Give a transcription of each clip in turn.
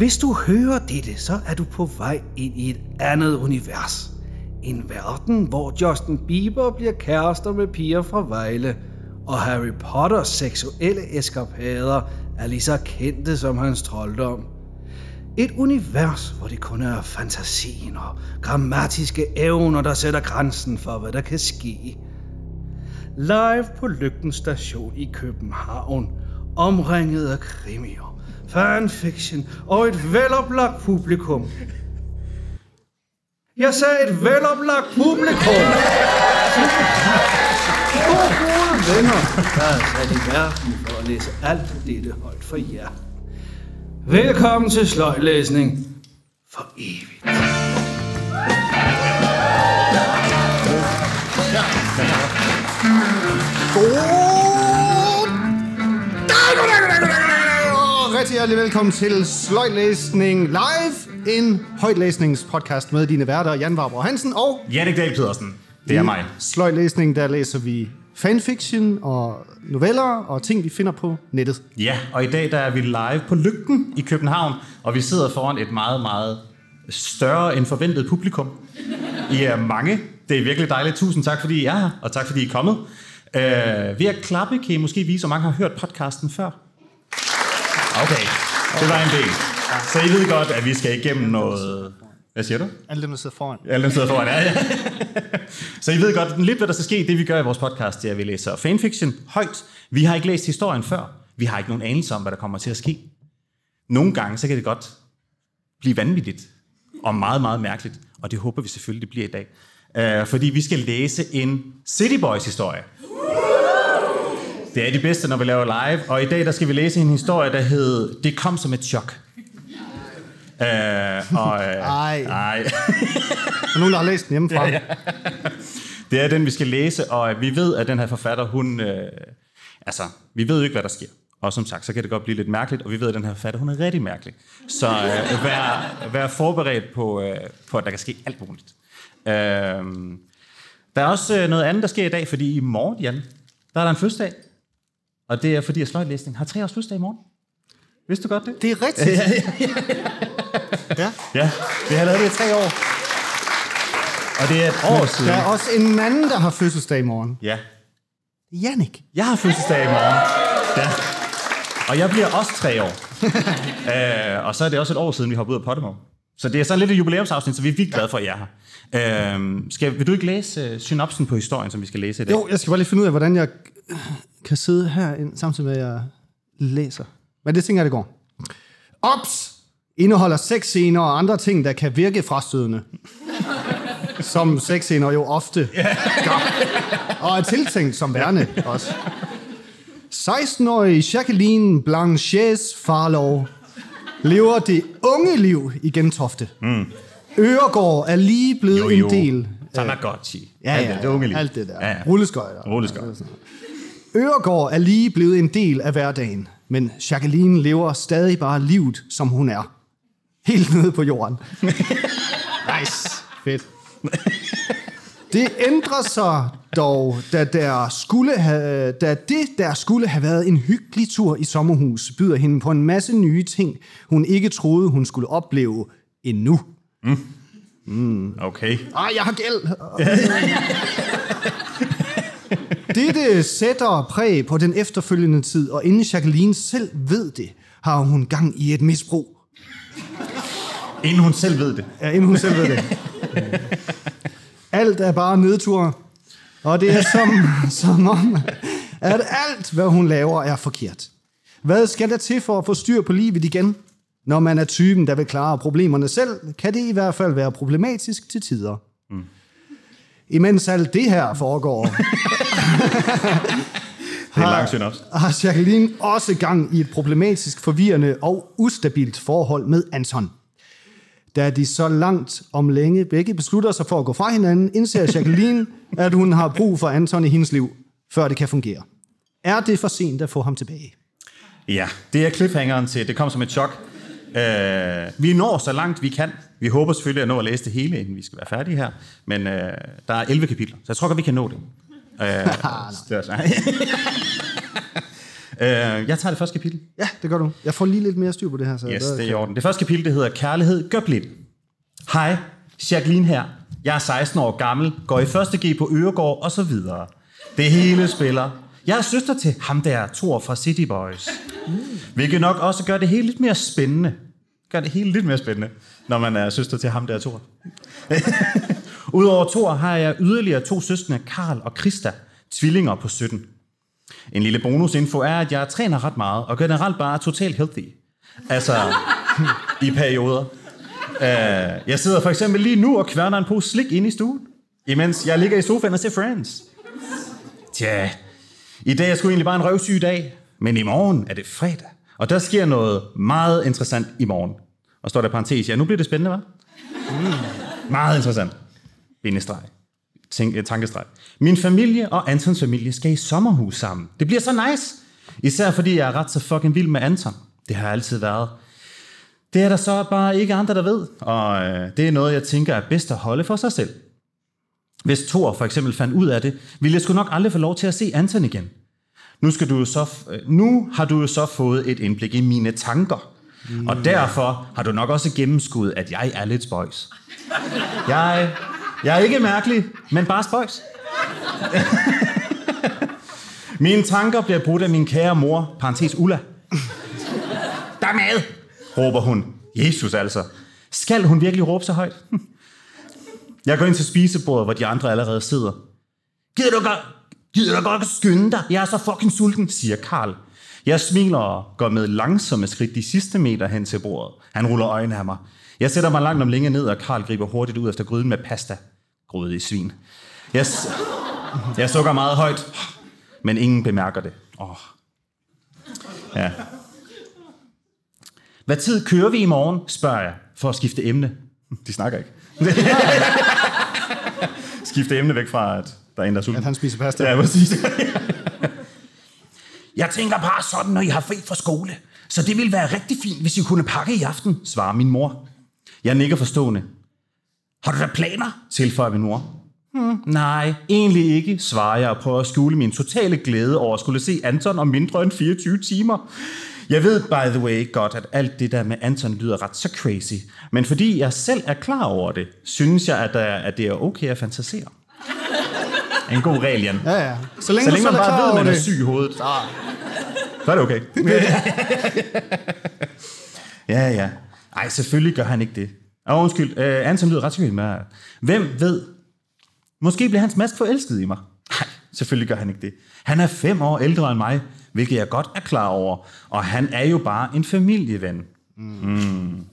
Hvis du hører dette, så er du på vej ind i et andet univers. En verden, hvor Justin Bieber bliver kærester med piger fra Vejle, og Harry Potters seksuelle eskapader er lige så kendte som hans trolddom. Et univers, hvor det kun er fantasien og grammatiske evner, der sætter grænsen for, hvad der kan ske. Live på Lygten Station i København, omringet af krimier, fanfiction og et veloplagt publikum. Jeg sagde et veloplagt publikum. To gode venner, der er sat i verden for at læse alt dette højt for jer. Velkommen til sløjlæsning for evigt. Rigtig hjertelig velkommen til Sløjtlæsning Live, en højtlæsningspodcast med dine værter Jan Barbara Hansen og Jannik Dahl Pedersen. Det er mig. Sløjtlæsning, der læser vi fanfiction og noveller og ting, vi finder på nettet. Ja, og i dag der er vi live på Lygten i København, og vi sidder foran et meget, meget større end forventet publikum. I er mange. Det er virkelig dejligt. Tusind tak, fordi I er her, og tak, fordi I er kommet. Uh, ved at klappe kan I måske vise, hvor mange har hørt podcasten før. Okay, det var en del. Så I ved godt, at vi skal igennem noget... Hvad siger du? Alle dem, der sidder foran. Alle dem sidder foran, ja, ja. Så I ved godt lidt, hvad der skal ske. Det vi gør i vores podcast, det er, at vi læser fanfiction højt. Vi har ikke læst historien før. Vi har ikke nogen anelse om, hvad der kommer til at ske. Nogle gange, så kan det godt blive vanvittigt. Og meget, meget mærkeligt. Og det håber vi selvfølgelig, det bliver i dag. Uh, fordi vi skal læse en City Boys historie. Det er de bedste, når vi laver live. Og i dag, der skal vi læse en historie, der hed Det kom som et chok. Uh, og, uh, Ej. Ej. Der er nogen, der har læst den hjemmefra. Ja, ja. Det er den, vi skal læse, og vi ved, at den her forfatter, hun... Øh, altså, vi ved jo ikke, hvad der sker. Og som sagt, så kan det godt blive lidt mærkeligt, og vi ved, at den her forfatter, hun er rigtig mærkelig. Så øh, vær, vær forberedt på, øh, på, at der kan ske alt muligt. Øh, der er også øh, noget andet, der sker i dag, fordi i morgen, Jan, der er der en fødselsdag. Og det er, fordi at sløjtlæsning har tre års fødselsdag i morgen. Vidste du godt det? Det er rigtigt. Ja, ja. Ja, vi har lavet det i tre år. Og det er et år siden. Der er også en anden, der har fødselsdag i morgen. Ja, Jannik. Jeg har fødselsdag i morgen. Ja. Og jeg bliver også tre år. øh, og så er det også et år siden, vi hoppede ud af Pottermore. Så det er sådan lidt et jubilæumsafsnit, så vi er virkelig glade for, at I er her. Øh, skal, vil du ikke læse uh, synopsen på historien, som vi skal læse i dag? Jo, jeg skal bare lige finde ud af, hvordan jeg kan sidde her samtidig med, at jeg læser. Men det tænker jeg, det går. Ops! Indeholder sexscener og andre ting, der kan virke frastødende. Som sexscener jo ofte gør. Og er tiltænkt som værne også. 16-årige Jacqueline Blanches Farlov lever det unge liv i Gentofte. Mm. Øregård er lige blevet Jo, jo. en del Tamagotchi. Ja, ja, det, det unge liv. alt det der. Ja, ja. Rulleskøjter. Rulleskøjter. Øregård er lige blevet en del af hverdagen, men Jacqueline lever stadig bare livet, som hun er. Helt nede på jorden. nice. Fedt. Det ændrer sig dog, da, der skulle have, da det, der skulle have været en hyggelig tur i sommerhus, byder hende på en masse nye ting, hun ikke troede, hun skulle opleve endnu. Okay. Ej, jeg har gæld. Dette sætter præg på den efterfølgende tid, og inden Jacqueline selv ved det, har hun gang i et misbrug. Inden hun selv ved det. Ja, inden hun selv ved det. Alt er bare nedtur, og det er som, som om, at alt, hvad hun laver, er forkert. Hvad skal der til for at få styr på livet igen? Når man er typen, der vil klare problemerne selv, kan det i hvert fald være problematisk til tider. Imens alt det her foregår, Det er en lang har Jacqueline også gang i et problematisk, forvirrende og ustabilt forhold med Anton. Da de så langt om længe begge beslutter sig for at gå fra hinanden, indser Jacqueline, at hun har brug for Anton i hendes liv, før det kan fungere. Er det for sent at få ham tilbage? Ja, det er cliffhangeren til Det kom som et chok. Uh, vi når så langt vi kan. Vi håber selvfølgelig at nå at læse det hele, inden vi skal være færdige her. Men uh, der er 11 kapitler, så jeg tror godt, vi kan nå det. Uh, det er så. Øh, jeg tager det første kapitel. Ja, det gør du. Jeg får lige lidt mere styr på det her. Så Yes, det er i orden. Det første kapitel, det hedder Kærlighed gør blind. Hej, Jacqueline her. Jeg er 16 år gammel, går i første G på Øregård og så videre. Det hele spiller. Jeg er søster til ham der, Thor fra City Boys. Hvilket nok også gør det hele lidt mere spændende. Gør det hele lidt mere spændende, når man er søster til ham der, Thor. Udover Thor har jeg yderligere to søstre, Karl og Krista, tvillinger på 17. En lille bonusinfo er, at jeg træner ret meget, og generelt bare er totalt healthy. Altså, i perioder. Øh, jeg sidder for eksempel lige nu og kværner en pose slik ind i stuen, imens jeg ligger i sofaen og ser Friends. Tja, i dag er sgu egentlig bare en røvsyg dag, men i morgen er det fredag, og der sker noget meget interessant i morgen. Og står der i parentes, ja, nu bliver det spændende, hva'? Mm. Meget interessant. Bindestreg. Tænk, øh, tankestreg. Min familie og Antons familie skal i sommerhus sammen. Det bliver så nice. Især fordi jeg er ret så fucking vild med Anton. Det har jeg altid været. Det er der så bare ikke andre, der ved. Og øh, det er noget, jeg tænker er bedst at holde for sig selv. Hvis Thor for eksempel fandt ud af det, ville jeg sgu nok aldrig få lov til at se Anton igen. Nu, skal du så, øh, nu har du jo så fået et indblik i mine tanker. Mm. Og derfor har du nok også gennemskuddet, at jeg er lidt spøjs. Jeg, jeg er ikke mærkelig, men bare spøjs. Mine tanker bliver brudt af min kære mor, parentes Ulla. Der er mad, råber hun. Jesus altså. Skal hun virkelig råbe så højt? Jeg går ind til spisebordet, hvor de andre allerede sidder. Gider du godt, gider du godt skynde dig? Jeg er så fucking sulten, siger Karl. Jeg smiler og går med langsomme skridt de sidste meter hen til bordet. Han ruller øjnene af mig. Jeg sætter mig langt om længe ned, og Karl griber hurtigt ud efter gryden med pasta. Gryde svin. Jeg, s- jeg sukker meget højt, men ingen bemærker det. Oh. Ja. Hvad tid kører vi i morgen, spørger jeg, for at skifte emne. De snakker ikke. skifte emne væk fra, at der er en, der er sulten. At han spiser pasta. Ja, præcis. jeg tænker bare sådan, når I har fri fra skole. Så det ville være rigtig fint, hvis I kunne pakke i aften, svarer min mor. Jeg nikker forstående. Har du da planer? tilføjer min mor. Hmm, nej, egentlig ikke, svarer jeg og prøver at skjule min totale glæde over at skulle se Anton om mindre end 24 timer. Jeg ved, by the way, godt, at alt det der med Anton lyder ret så crazy. Men fordi jeg selv er klar over det, synes jeg, at, at det er okay at fantasere. En god regel, Jan. Ja, ja. Så længe, Så længe man bare ved, at man er syg i hovedet, så er det okay. ja, ja. Ej, selvfølgelig gør han ikke det. Og undskyld, uh, Anton lyder ret syg med. Hvem ved? Måske bliver hans mask forelsket i mig. Nej, selvfølgelig gør han ikke det. Han er fem år ældre end mig, hvilket jeg godt er klar over. Og han er jo bare en familieven. Mm.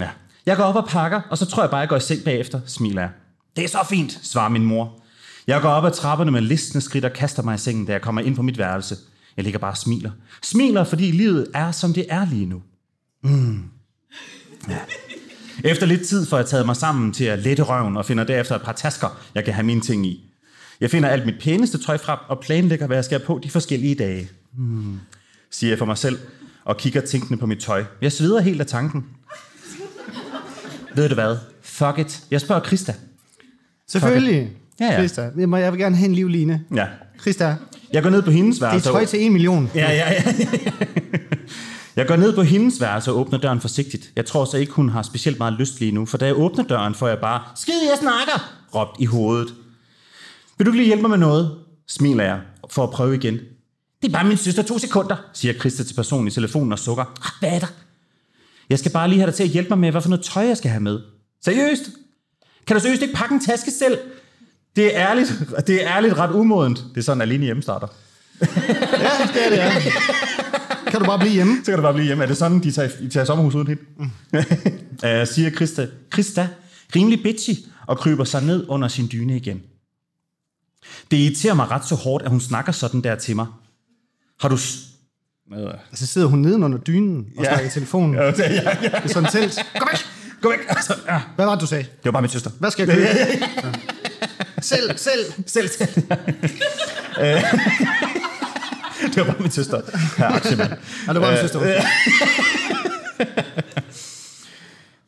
Ja. Jeg går op og pakker, og så tror jeg bare, jeg går i seng bagefter, smiler jeg. Det er så fint, svarer min mor. Jeg går op ad trapperne med listende skridt og kaster mig i sengen, da jeg kommer ind på mit værelse. Jeg ligger bare og smiler. Smiler, fordi livet er, som det er lige nu. Mm. Ja. Efter lidt tid får jeg taget mig sammen til at lette røven og finder derefter et par tasker, jeg kan have mine ting i. Jeg finder alt mit pæneste tøj frem og planlægger, hvad jeg skal have på de forskellige dage. Hmm. Siger jeg for mig selv og kigger tænkende på mit tøj. Jeg sveder helt af tanken. Ved du hvad? Fuck it. Jeg spørger Krista. Selvfølgelig. Ja, ja. Krista. Jeg må- Jeg vil gerne have en livline. Ja. Krista, Jeg går ned på hendes det er værelse. tøj til en million. Ja, ja, ja. Jeg går ned på hendes værelse og åbner døren forsigtigt. Jeg tror så ikke, hun har specielt meget lyst lige nu, for da jeg åbner døren, får jeg bare, skid, jeg snakker, råbt i hovedet. Vil du ikke lige hjælpe mig med noget? Smiler jeg for at prøve igen. Det er bare min søster to sekunder, siger Christa til personen i telefonen og sukker. "Ah, Hvad er der? Jeg skal bare lige have dig til at hjælpe mig med, hvad for noget tøj jeg skal have med. Seriøst? Kan du seriøst ikke pakke en taske selv? Det er ærligt, det er ærligt ret umodent. Det er sådan, alene hjemme starter. Ja, det er det, ja. Kan du bare blive hjemme? Så kan du bare blive hjemme. Er det sådan, de tager, I tager sommerhus uden hende? uh, siger Krista, Krista, rimelig bitchy, og kryber sig ned under sin dyne igen. Det irriterer mig ret så hårdt, at hun snakker sådan der til mig. Har du... Hvad? Så sidder hun neden under dynen og Ja. snakker i telefonen. Ja, ja, ja. Det er sådan telt. Gå væk! Gå væk! Altså, ja. Hvad var det, du sagde? Det var bare min søster. Hvad skal jeg købe? Ja. Selv, selv. Selv, selv. Øh, det var bare min søster. Her, aktiemand. Ja, det var min søster.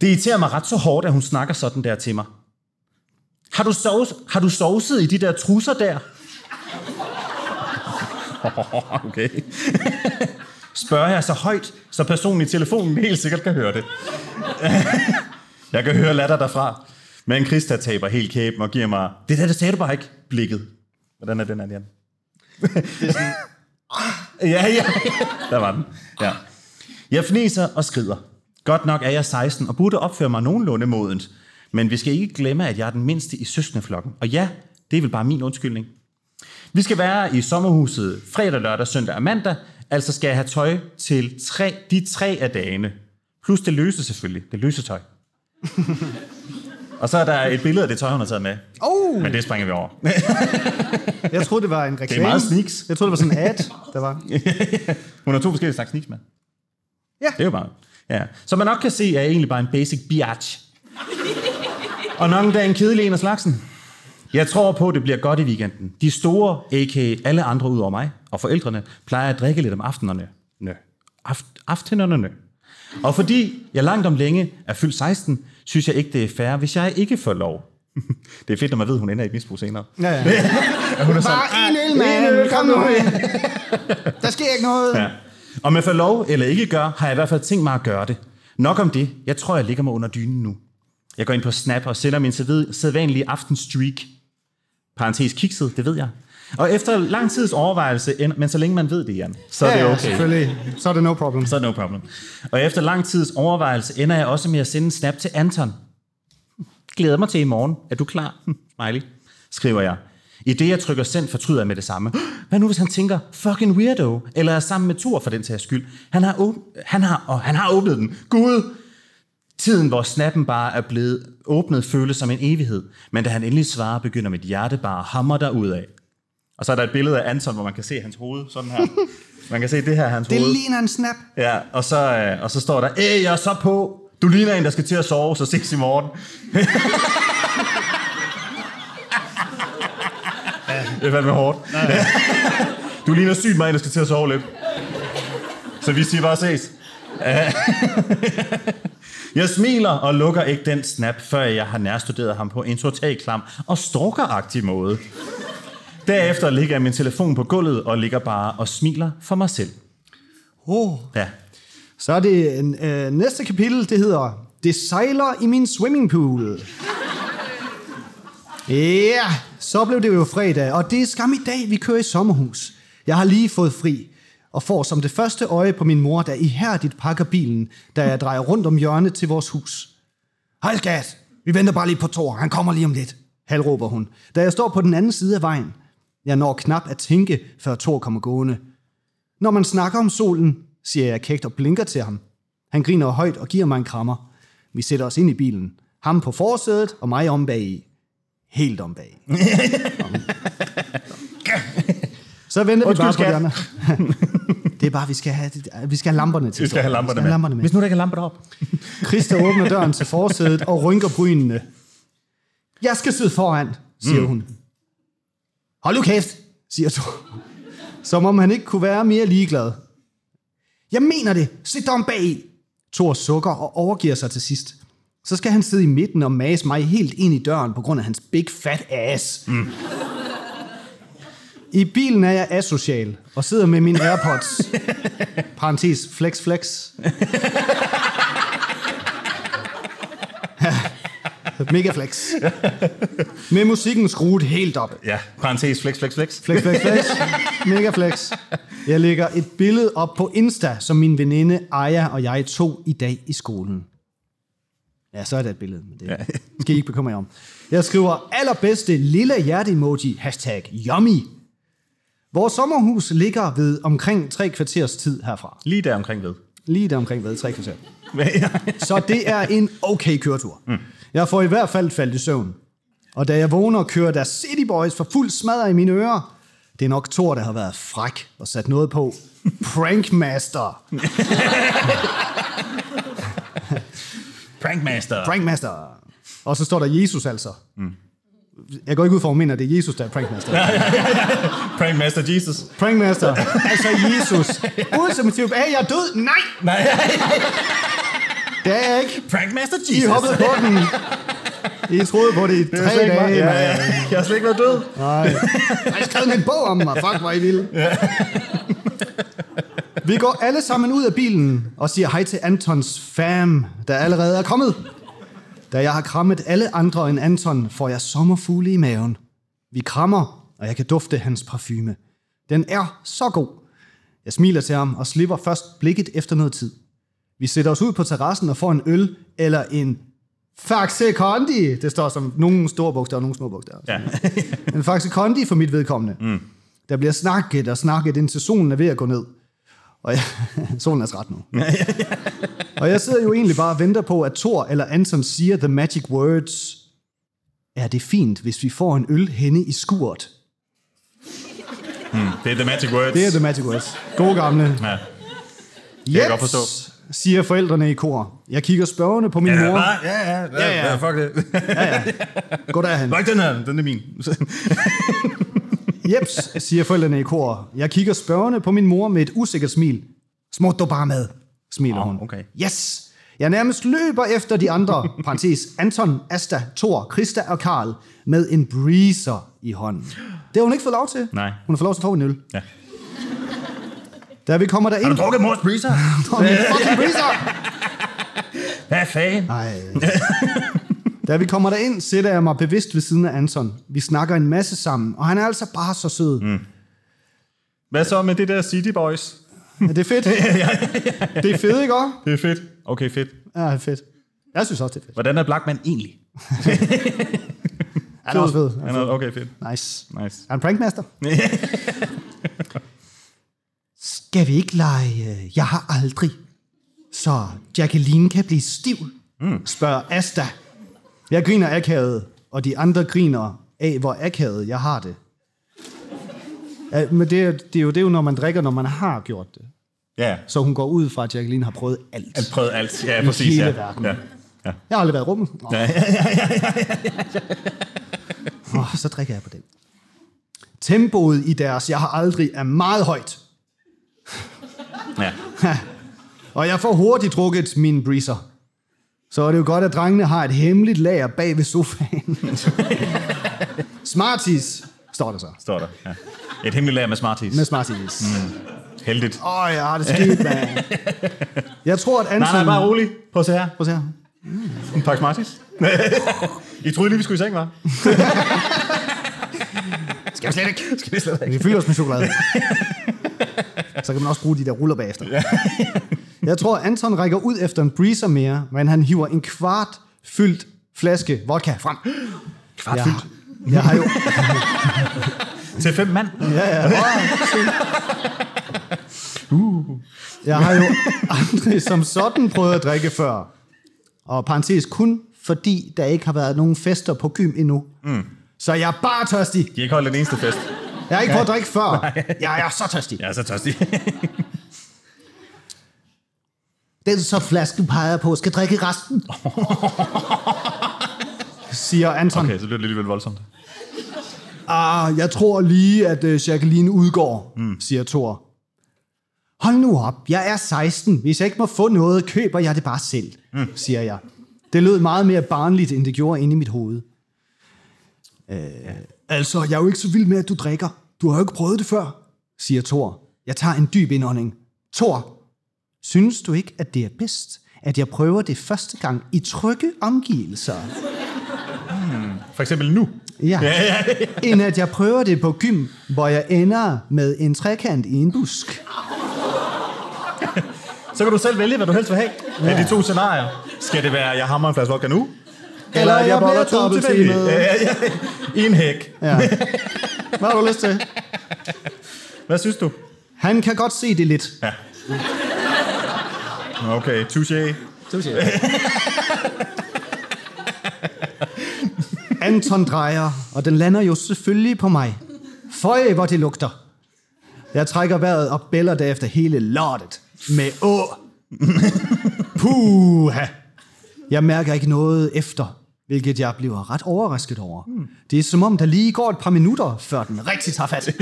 Det irriterer mig ret så hårdt, at hun snakker sådan der til mig. Har du, sovs, har du sovset i de der trusser der? okay. Spørger jeg så højt, så personen i telefonen helt sikkert kan høre det. jeg kan høre latter derfra. Men Christa taber helt kæben og giver mig, det der, det sagde du bare ikke, blikket. Hvordan er den her, Jan? det er sådan, ja, ja, der var den. Ja. Jeg fniser og skrider. Godt nok er jeg 16 og burde opføre mig nogenlunde modent. Men vi skal ikke glemme, at jeg er den mindste i søskendeflokken. Og ja, det er vel bare min undskyldning. Vi skal være i sommerhuset fredag, lørdag, søndag og mandag. Altså skal jeg have tøj til tre, de tre af dagene. Plus det løse selvfølgelig. Det løse tøj. og så er der et billede af det tøj, hun har taget med. Oh, Men det springer vi over. jeg troede, det var en reklame. meget sneaks. Jeg troede, det var sådan en ad, der var. hun har to forskellige slags sneaks med. Ja. Det er jo bare... Ja. Så man nok kan se, at jeg er egentlig bare en basic biatch. og nok endda en kedelig en af slagsen. Jeg tror på, at det bliver godt i weekenden. De store, a.k.a. alle andre ud over mig, og forældrene, plejer at drikke lidt om aftenerne. Nø. Aft, aftenerne. Og fordi jeg langt om længe er fyldt 16, synes jeg ikke, det er fair, hvis jeg ikke får lov. det er fedt, når man ved, at hun ender i et misbrug senere. Ja, ja. At hun er sådan, Bare en øl, mand. Kom nu. Der sker ikke noget. Ja. Om jeg får lov eller ikke gør, har jeg i hvert fald tænkt mig at gøre det. Nok om det. Jeg tror, jeg ligger mig under dynen nu. Jeg går ind på Snap og sender min sæd- sædvanlige aftenstreak. Parentes kikset, det ved jeg. Og efter lang tids overvejelse, men så længe man ved det, Jan, så er ja, det ja, okay. selvfølgelig. Så er det no problem. Så er det no problem. Og efter lang tids overvejelse ender jeg også med at sende en snap til Anton. Glæder mig til i morgen. Er du klar? Smiley. Skriver jeg. I det, jeg trykker send, fortryder jeg med det samme. Hvad nu, hvis han tænker, fucking weirdo, eller er sammen med Thor for den sags skyld? Han har, åb- han har, og han har åbnet den. Gud! Tiden, hvor snappen bare er blevet åbnet, føles som en evighed. Men da han endelig svarer, begynder mit hjerte bare at hamre derud af. Og så er der et billede af Anton, hvor man kan se hans hoved, sådan her. Man kan se, det her er hans Det hoved. ligner en snap. Ja, og så, øh, og så står der, Æh, jeg er så på. Du ligner en, der skal til at sove, så ses i morgen. det er fandme hårdt. du ligner sygt mig, en, der skal til at sove lidt. Så vi siger bare ses. jeg smiler og lukker ikke den snap, før jeg har nærstuderet ham på en total klam og stalkeragtig måde. Derefter ligger jeg min telefon på gulvet og ligger bare og smiler for mig selv. Oh. Ja, Så er det øh, næste kapitel, det hedder Det sejler i min swimmingpool. Ja, så blev det jo fredag, og det er skam i dag, vi kører i sommerhus. Jeg har lige fået fri, og får som det første øje på min mor, der ihærdigt pakker bilen, da jeg drejer rundt om hjørnet til vores hus. Hej skat, vi venter bare lige på Thor, han kommer lige om lidt, halvråber hun, da jeg står på den anden side af vejen. Jeg når knap at tænke, før Thor kommer gående. Når man snakker om solen, siger jeg kægt og blinker til ham. Han griner højt og giver mig en krammer. Vi sætter os ind i bilen. Ham på forsædet og mig om bag i. Helt om bag. Så venter vi bare på andre. Det er bare, vi skal have, vi skal have lamperne til. vi skal have lamperne, vi skal have lamperne med. med. Hvis nu der ikke er lamper op. Christa åbner døren til forsædet og rynker brynene. Jeg skal sidde foran, siger mm. hun. Hold nu kæft, siger Thor. Som om han ikke kunne være mere ligeglad. Jeg mener det. Sæt dig om bag i. Thor sukker og overgiver sig til sidst. Så skal han sidde i midten og mase mig helt ind i døren på grund af hans big fat ass. Mm. I bilen er jeg asocial og sidder med mine Airpods. Parentes flex flex. Mega flex. Med musikken skruet helt op. Ja, parentes flex, flex, flex. Flex, flex, flex. Mega flex. Jeg lægger et billede op på Insta, som min veninde Aya og jeg tog i dag i skolen. Ja, så er der et billede, men det skal I ikke bekymre jer om. Jeg skriver allerbedste lille hjerte-emoji, hashtag yummy. Vores sommerhus ligger ved omkring tre kvarters tid herfra. Lige der omkring ved. Lige der omkring ved tre kvarter. Så det er en okay køretur. Mm. Jeg får i hvert fald faldt i søvn. Og da jeg vågner, kører der City Boys for fuld smadre i mine ører. Det er nok Thor, der har været fræk og sat noget på. Prankmaster. Prankmaster. Prankmaster. Og så står der Jesus altså. Mm. Jeg går ikke ud for, at hun mener, at det er Jesus, der er Prankmaster. Prankmaster Jesus. Prankmaster. Altså Jesus. Ultimativt. Er jeg død? Nej, Nej, det er jeg ikke. Prankmaster I Jesus. hoppede på den. I troede på det i tre dage. Ja, ja. Jeg har slet ikke været død. Nej. Jeg har skrevet en bog om mig. Fuck, hvor I vilde. Vi går alle sammen ud af bilen og siger hej til Antons fam, der allerede er kommet. Da jeg har krammet alle andre end Anton, får jeg sommerfugle i maven. Vi krammer, og jeg kan dufte hans parfume. Den er så god. Jeg smiler til ham og slipper først blikket efter noget tid. Vi sætter os ud på terrassen og får en øl eller en Faxe Kondi. Det står som nogle store bogstaver og nogle små bogstaver. Ja. En Faxe Kondi for mit vedkommende. Mm. Der bliver snakket og snakket, indtil solen er ved at gå ned. Og jeg, solen er træt nu. og jeg sidder jo egentlig bare og venter på, at Thor eller Anton siger the magic words. Er det fint, hvis vi får en øl henne i skuret? Det er the magic words. Det er the magic words. God gamle. Ja. Yes, jeg godt forstå. Siger forældrene i kor. Jeg kigger spørgende på min Ja, mor. ja, ja, ja, ja. ja, fuck det. Gå derhen. Ikke den her, den er min. Jeps, siger forældrene i kor. Jeg kigger spørgende på min mor med et usikkert smil. Smut du bare med, smiler Åh, hun. okay. Yes! Jeg nærmest løber efter de andre, parentes, Anton, Asta, Thor, Krista og Karl, med en breezer i hånden. Det har hun ikke fået lov til. Nej. Hun har fået lov til at få en øl. Ja. Da vi kommer Har derind... du drukket mors breezer? Fucking breezer! Hvad fanden? Nej. Da vi kommer derind, sætter jeg mig bevidst ved siden af Anton. Vi snakker en masse sammen, og han er altså bare så sød. Mm. Hvad så med det der City Boys? Er det fedt? Det er fedt, ikke også? Det er fedt. Okay, fedt. Ja, det er fedt. Jeg synes også, det er fedt. Hvordan er Blackman egentlig? Han er også fed. Han er, okay, fedt. Nice. Nice. Er han prankmaster? Skal vi ikke lege øh, Jeg har aldrig, så Jacqueline kan blive stiv? Mm. Spørger Asta. Jeg griner akavet, og de andre griner af, hvor akavet jeg har det. Ja, men det, er- det, er jo, det er jo, når man drikker, når man har gjort det. Ja, Så hun går ud fra, at Jacqueline har prøvet alt. jeg prøvede alt. Ja, I præcis. hele Ja. verden. Ja. Ja. Jeg har aldrig været i rummet. Åh, Ja, ja, oh, så drikker jeg på den. Tempoet i deres Jeg har aldrig er meget højt. Ja. Og jeg får hurtigt drukket min breezer. Så er det jo godt, at drengene har et hemmeligt lager bag ved sofaen. Smarties, står der så. Står der. Ja. Et hemmeligt lager med Smarties. Med Smarties. Mm. Heldigt. Åh, oh, jeg har det skidt, mand. Jeg tror, at Anton... Nej, nej, bare rolig. Prøv at se her. Prøv at se her. En pakke Smarties. I troede lige, vi skulle i seng, var? Skal vi slet ikke? Skal vi slet Vi fylder os med chokolade. Så kan man også bruge de der ruller bagefter. Jeg tror, Anton rækker ud efter en breezer mere, men han hiver en kvart fyldt flaske vodka frem. Kvart Jeg, fyldt. jeg har jo... Til fem mand. Ja, ja. Uh. Jeg har jo aldrig som sådan prøvet at drikke før. Og parentes kun fordi der ikke har været nogen fester på gym endnu. Mm. Så jeg er bare tørstig. De har ikke holdt den eneste fest. Jeg har ikke prøvet at drikke før. Jeg er så tørstig. Jeg er så tørstig. Den så flasken peger på skal drikke resten. Siger Anton. Okay, så bliver det alligevel voldsomt. Ah, jeg tror lige, at uh, Jacqueline udgår, mm. siger Thor. Hold nu op, jeg er 16. Hvis jeg ikke må få noget, køber jeg det bare selv, mm. siger jeg. Det lød meget mere barnligt, end det gjorde inde i mit hoved. Øh, altså, jeg er jo ikke så vild med, at du drikker. Du har jo ikke prøvet det før, siger Thor. Jeg tager en dyb indånding. Thor, synes du ikke, at det er bedst, at jeg prøver det første gang i trygge omgivelser? For eksempel nu. Ja. End at jeg prøver det på gym, hvor jeg ender med en trekant i en busk. Så kan du selv vælge, hvad du helst vil have. Ja. Af de to scenarier. Skal det være, jeg hammer en flaske vodka nu? Eller jeg jeg bliver boller to dobbelt tilfældigt? teamet. Ja, ja, ja. I en hæk. Ja. Hvad har du lyst til? Hvad synes du? Han kan godt se det lidt. Ja. Okay, touché. Anton drejer, og den lander jo selvfølgelig på mig. Føj, hvor det lugter. Jeg trækker vejret og bæller derefter hele lortet. Med å. Puha. Jeg mærker ikke noget efter. Hvilket jeg bliver ret overrasket over. Mm. Det er som om, der lige går et par minutter, før den rigtig tager fat.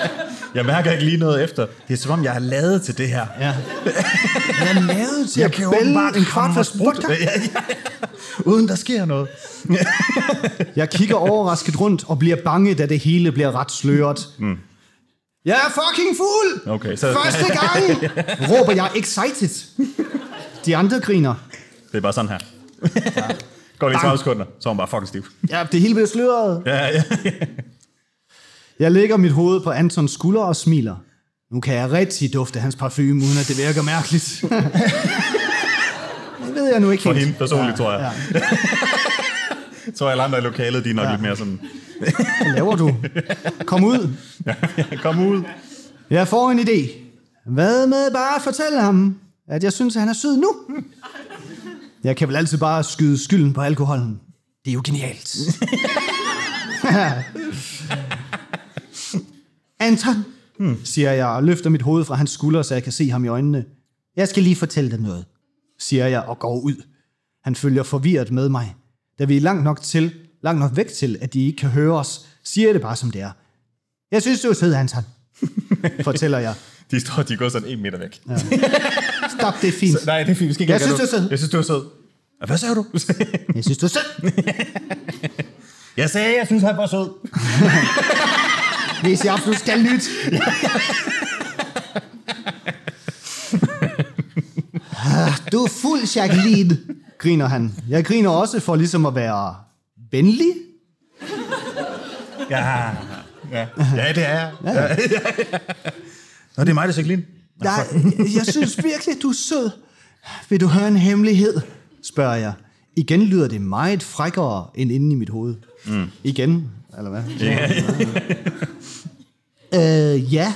Jeg mærker ikke lige noget efter. Det er som om, jeg er lavet til det her. Ja. Jeg er lavet til Jeg at kan bælge en kvart sprut. vodka. Ja, ja, ja. Uden der sker noget. Jeg kigger overrasket rundt og bliver bange, da det hele bliver ret sløret. Mm. Jeg er fucking fuld! Okay, så- Første gang! Råber jeg excited. De andre griner. Det er bare sådan her. Går lige 30 sekunder, så er hun bare fucking stiv. Ja, det hele bliver sløret. Ja, ja. Jeg lægger mit hoved på Antons skulder og smiler. Nu kan jeg rigtig dufte hans parfume, uden at det virker mærkeligt. det ved jeg nu ikke For helt. hende personligt, tror jeg. Ja. Jeg tror, alle andre i lokalet, de er nok ja. lidt mere sådan, Hvad laver du? Kom ud. kom ud. Jeg får en idé. Hvad med bare at fortælle ham, at jeg synes, at han er sød nu? Jeg kan vel altid bare skyde skylden på alkoholen. Det er jo genialt. Anton, hmm. siger jeg og løfter mit hoved fra hans skulder, så jeg kan se ham i øjnene. Jeg skal lige fortælle dig noget, siger jeg og går ud. Han følger forvirret med mig. Da vi er langt nok, til, langt nok væk til, at de ikke kan høre os, siger jeg det bare som det er. Jeg synes, du er sød, Anton, fortæller jeg. De står, de går sådan en meter væk. Ja. Stop, det er fint. Nej, det er fint. Vi skal ikke Jeg synes, du er sød. Jeg synes, du er sød. Hvad sagde du? Jeg synes, du er sød. jeg sagde, jeg synes, han var sød. Hvis jeg absolut skal lytte. Du er fuld, Jacqueline, griner han. Jeg griner også for ligesom at være venlig. Ja, ja. ja det er jeg. Ja. Ja. Nå, det er mig, der er Jacqueline. Nej, jeg synes virkelig, du er sød. Vil du høre en hemmelighed? Spørger jeg. Igen lyder det meget frækkere end inde i mit hoved. Mm. Igen, eller hvad? øh, ja,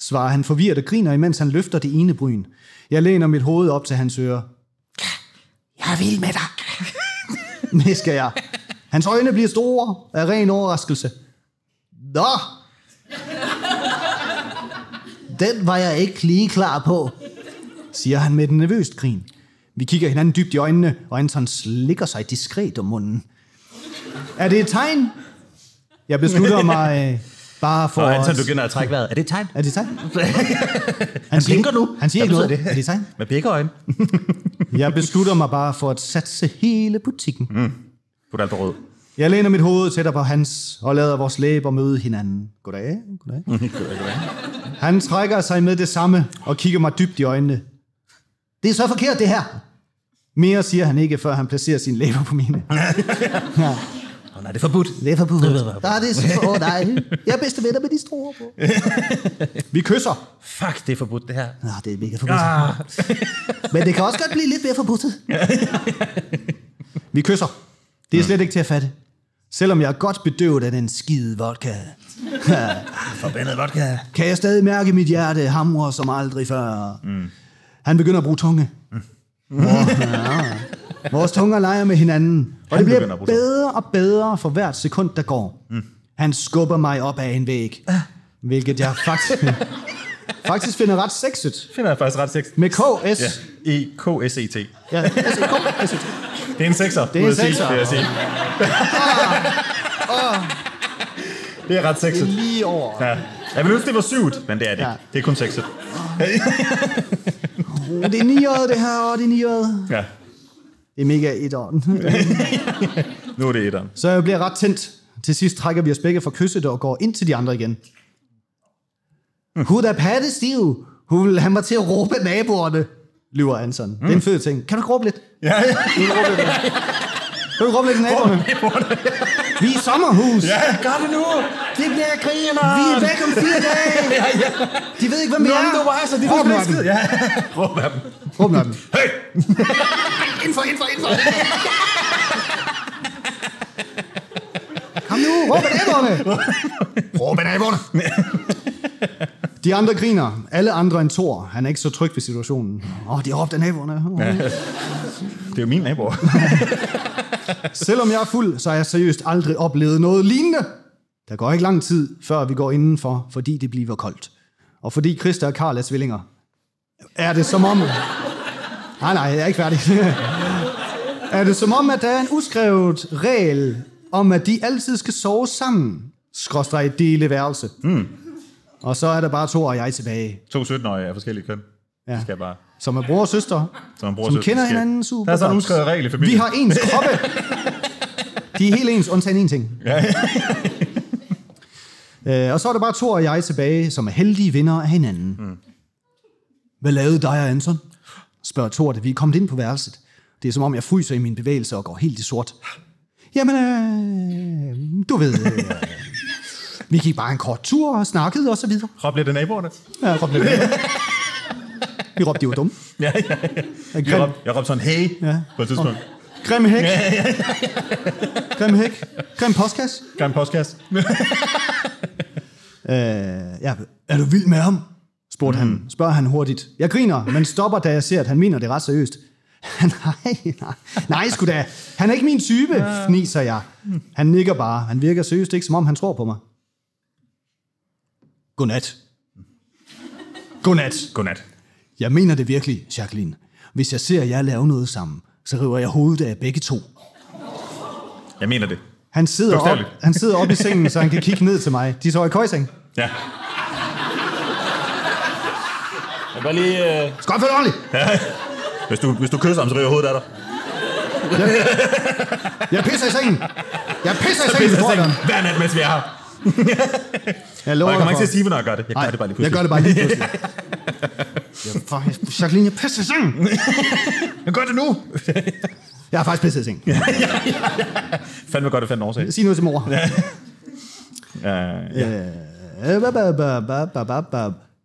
svarer han forvirret og griner, imens han løfter det ene bryn. Jeg læner mit hoved op til hans øre. Jeg vil med dig, visker jeg. Hans øjne bliver store af ren overraskelse. Nå! Den var jeg ikke lige klar på, siger han med et nervøst grin. Vi kigger hinanden dybt i øjnene, og Anton slikker sig diskret om munden. Er det et tegn? Jeg beslutter mig øh, bare for... Og Anton begynder at trække vejret. Er det et tegn? Er det et tegn? Han, blinker nu. Han siger ikke noget. det? Er det et tegn? Med begge øjne. Jeg beslutter mig bare for at satse hele butikken. Mm. Alt på rød. Jeg læner mit hoved tættere på hans, og lader vores læber møde hinanden. Goddag, goddag. Han trækker sig med det samme, og kigger mig dybt i øjnene. Det er så forkert, det her. Mere siger han ikke, før han placerer sine læber på mine. Åh, nej, det er forbudt. Det er forbudt. Nej, det er så for dig. Jeg er bedste venner med de store på. Vi kysser. Fuck, det er forbudt, det her. Nå, det er mega forbudt. Men det kan også godt blive lidt mere forbudt. Vi kysser. Det er slet ikke til at fatte. Selvom jeg er godt bedøvet af den skide vodka, Forbandet vodka. kan jeg stadig mærke mit hjerte hamre som aldrig før. Mm. Han begynder at bruge tunge. Mm. ja. Vores tunger leger med hinanden, og det bliver bedre og bedre for hvert sekund, der går. Mm. Han skubber mig op af en væg, hvilket jeg faktisk, faktisk finder ret sexet. Finder jeg faktisk ret sex. Med KS. Ja. E-K-S-E-T. Ja. SEK. Det er en sekser. Det er en vil jeg sige, sekser. vil jeg sige. Det er ret sexet. Lige over. Ja. Jeg ville ønske, det var syvt, men det er det. Ja. Det er kun sexet. Oh, det er niåret, det her, og det er niåret. Ja. Det er mega etteren. Nu er det etteren. Så jeg bliver ret tændt. Til sidst trækker vi os begge fra kysset og går ind til de andre igen. Hun er pattestiv. Hun vil have mig til at råbe naboerne, lyver Anson. Mm. Det er en fed ting. Kan du ikke råbe lidt? Ja, ja. Kan du råbe lidt? Kan du råbe lidt til naboerne? Vi er i sommerhus. ja, gør det nu. Det bliver griner. Vi er væk om fire dage. De ved ikke, hvem vi er. men du var så, de Råb ved ikke. Ja. Råb af dem. Råb af dem. Hey! Indenfor, indenfor, indenfor. Kom nu, råb af naboerne. Råb af naboerne. De andre griner. Alle andre end Thor. Han er ikke så tryg ved situationen. Åh, oh, de har råbt af naboerne. Oh. Det er jo min naboer. Selvom jeg er fuld, så har jeg seriøst aldrig oplevet noget lignende. Der går ikke lang tid, før vi går indenfor, fordi det bliver koldt. Og fordi Christa og Karl er tvillinger. Er det som om... Nej, nej, jeg er ikke færdig. er det som om, at der er en uskrevet regel om, at de altid skal sove sammen? Skråstrej dele værelse. Mm. Og så er der bare to og jeg tilbage, To 17-årige af forskellige køn. Ja. Det skal bare... som er bror og søster, Som, bror, som søster, kender skal- hinanden super Der er sådan en godt. uskrevet regel i Vi familien. har ens kroppe. De er helt ens, undtagen en ting. Ja. Øh, og så er der bare to og jeg tilbage, som er heldige vinder af hinanden. Mm. Hvad lavede dig og Anton? Spørger Thor, da vi er kommet ind på værelset. Det er som om, jeg fryser i mine bevægelser og går helt i sort. Jamen, øh, du ved... Øh, vi gik bare en kort tur og snakkede og så videre. Råb lidt af naboerne. Ja, råbte lidt. Vi råbte, de var dumme. Ja, ja. Jeg Grim, råbte, jeg råbte sådan, hey, Ja. på et tidspunkt. grim hæk. Grim hæk. Grim postkasse. Grim postkasse. Øh, ja, er du vild med ham? spurgte mm. han. Spørger han hurtigt. Jeg griner, men stopper, da jeg ser, at han mener det ret seriøst. nej, nej. Nej, sgu da. Han er ikke min type, fniser jeg. Han nikker bare. Han virker seriøst ikke, som om han tror på mig. Godnat. Godnat. Godnat. Jeg mener det virkelig, Jacqueline. Hvis jeg ser jer lave noget sammen, så river jeg hovedet af begge to. Jeg mener det. Han sidder, op, han sidder op i sengen, så han kan kigge ned til mig. De sover i køjseng. Ja. Jeg bare lige... Øh... For det ordentligt! Hvis du, hvis du kysser ham, så river hovedet af dig. Jeg pisser i sengen! Jeg pisser i sengen, jeg. Hver nat, mens vi er her. Jeg Og lover jeg kommer ikke til at sige, hvornår jeg gør det. Jeg gør Nej, det bare lige Jeg pludselig. gør det bare lige pludselig. Jeg, for, Jacqueline, jeg pisser sengen! Jeg gør det nu. Jeg har faktisk pisset sengen. Fandme godt, at fandt en årsag. Sig noget til mor. Ja, ja.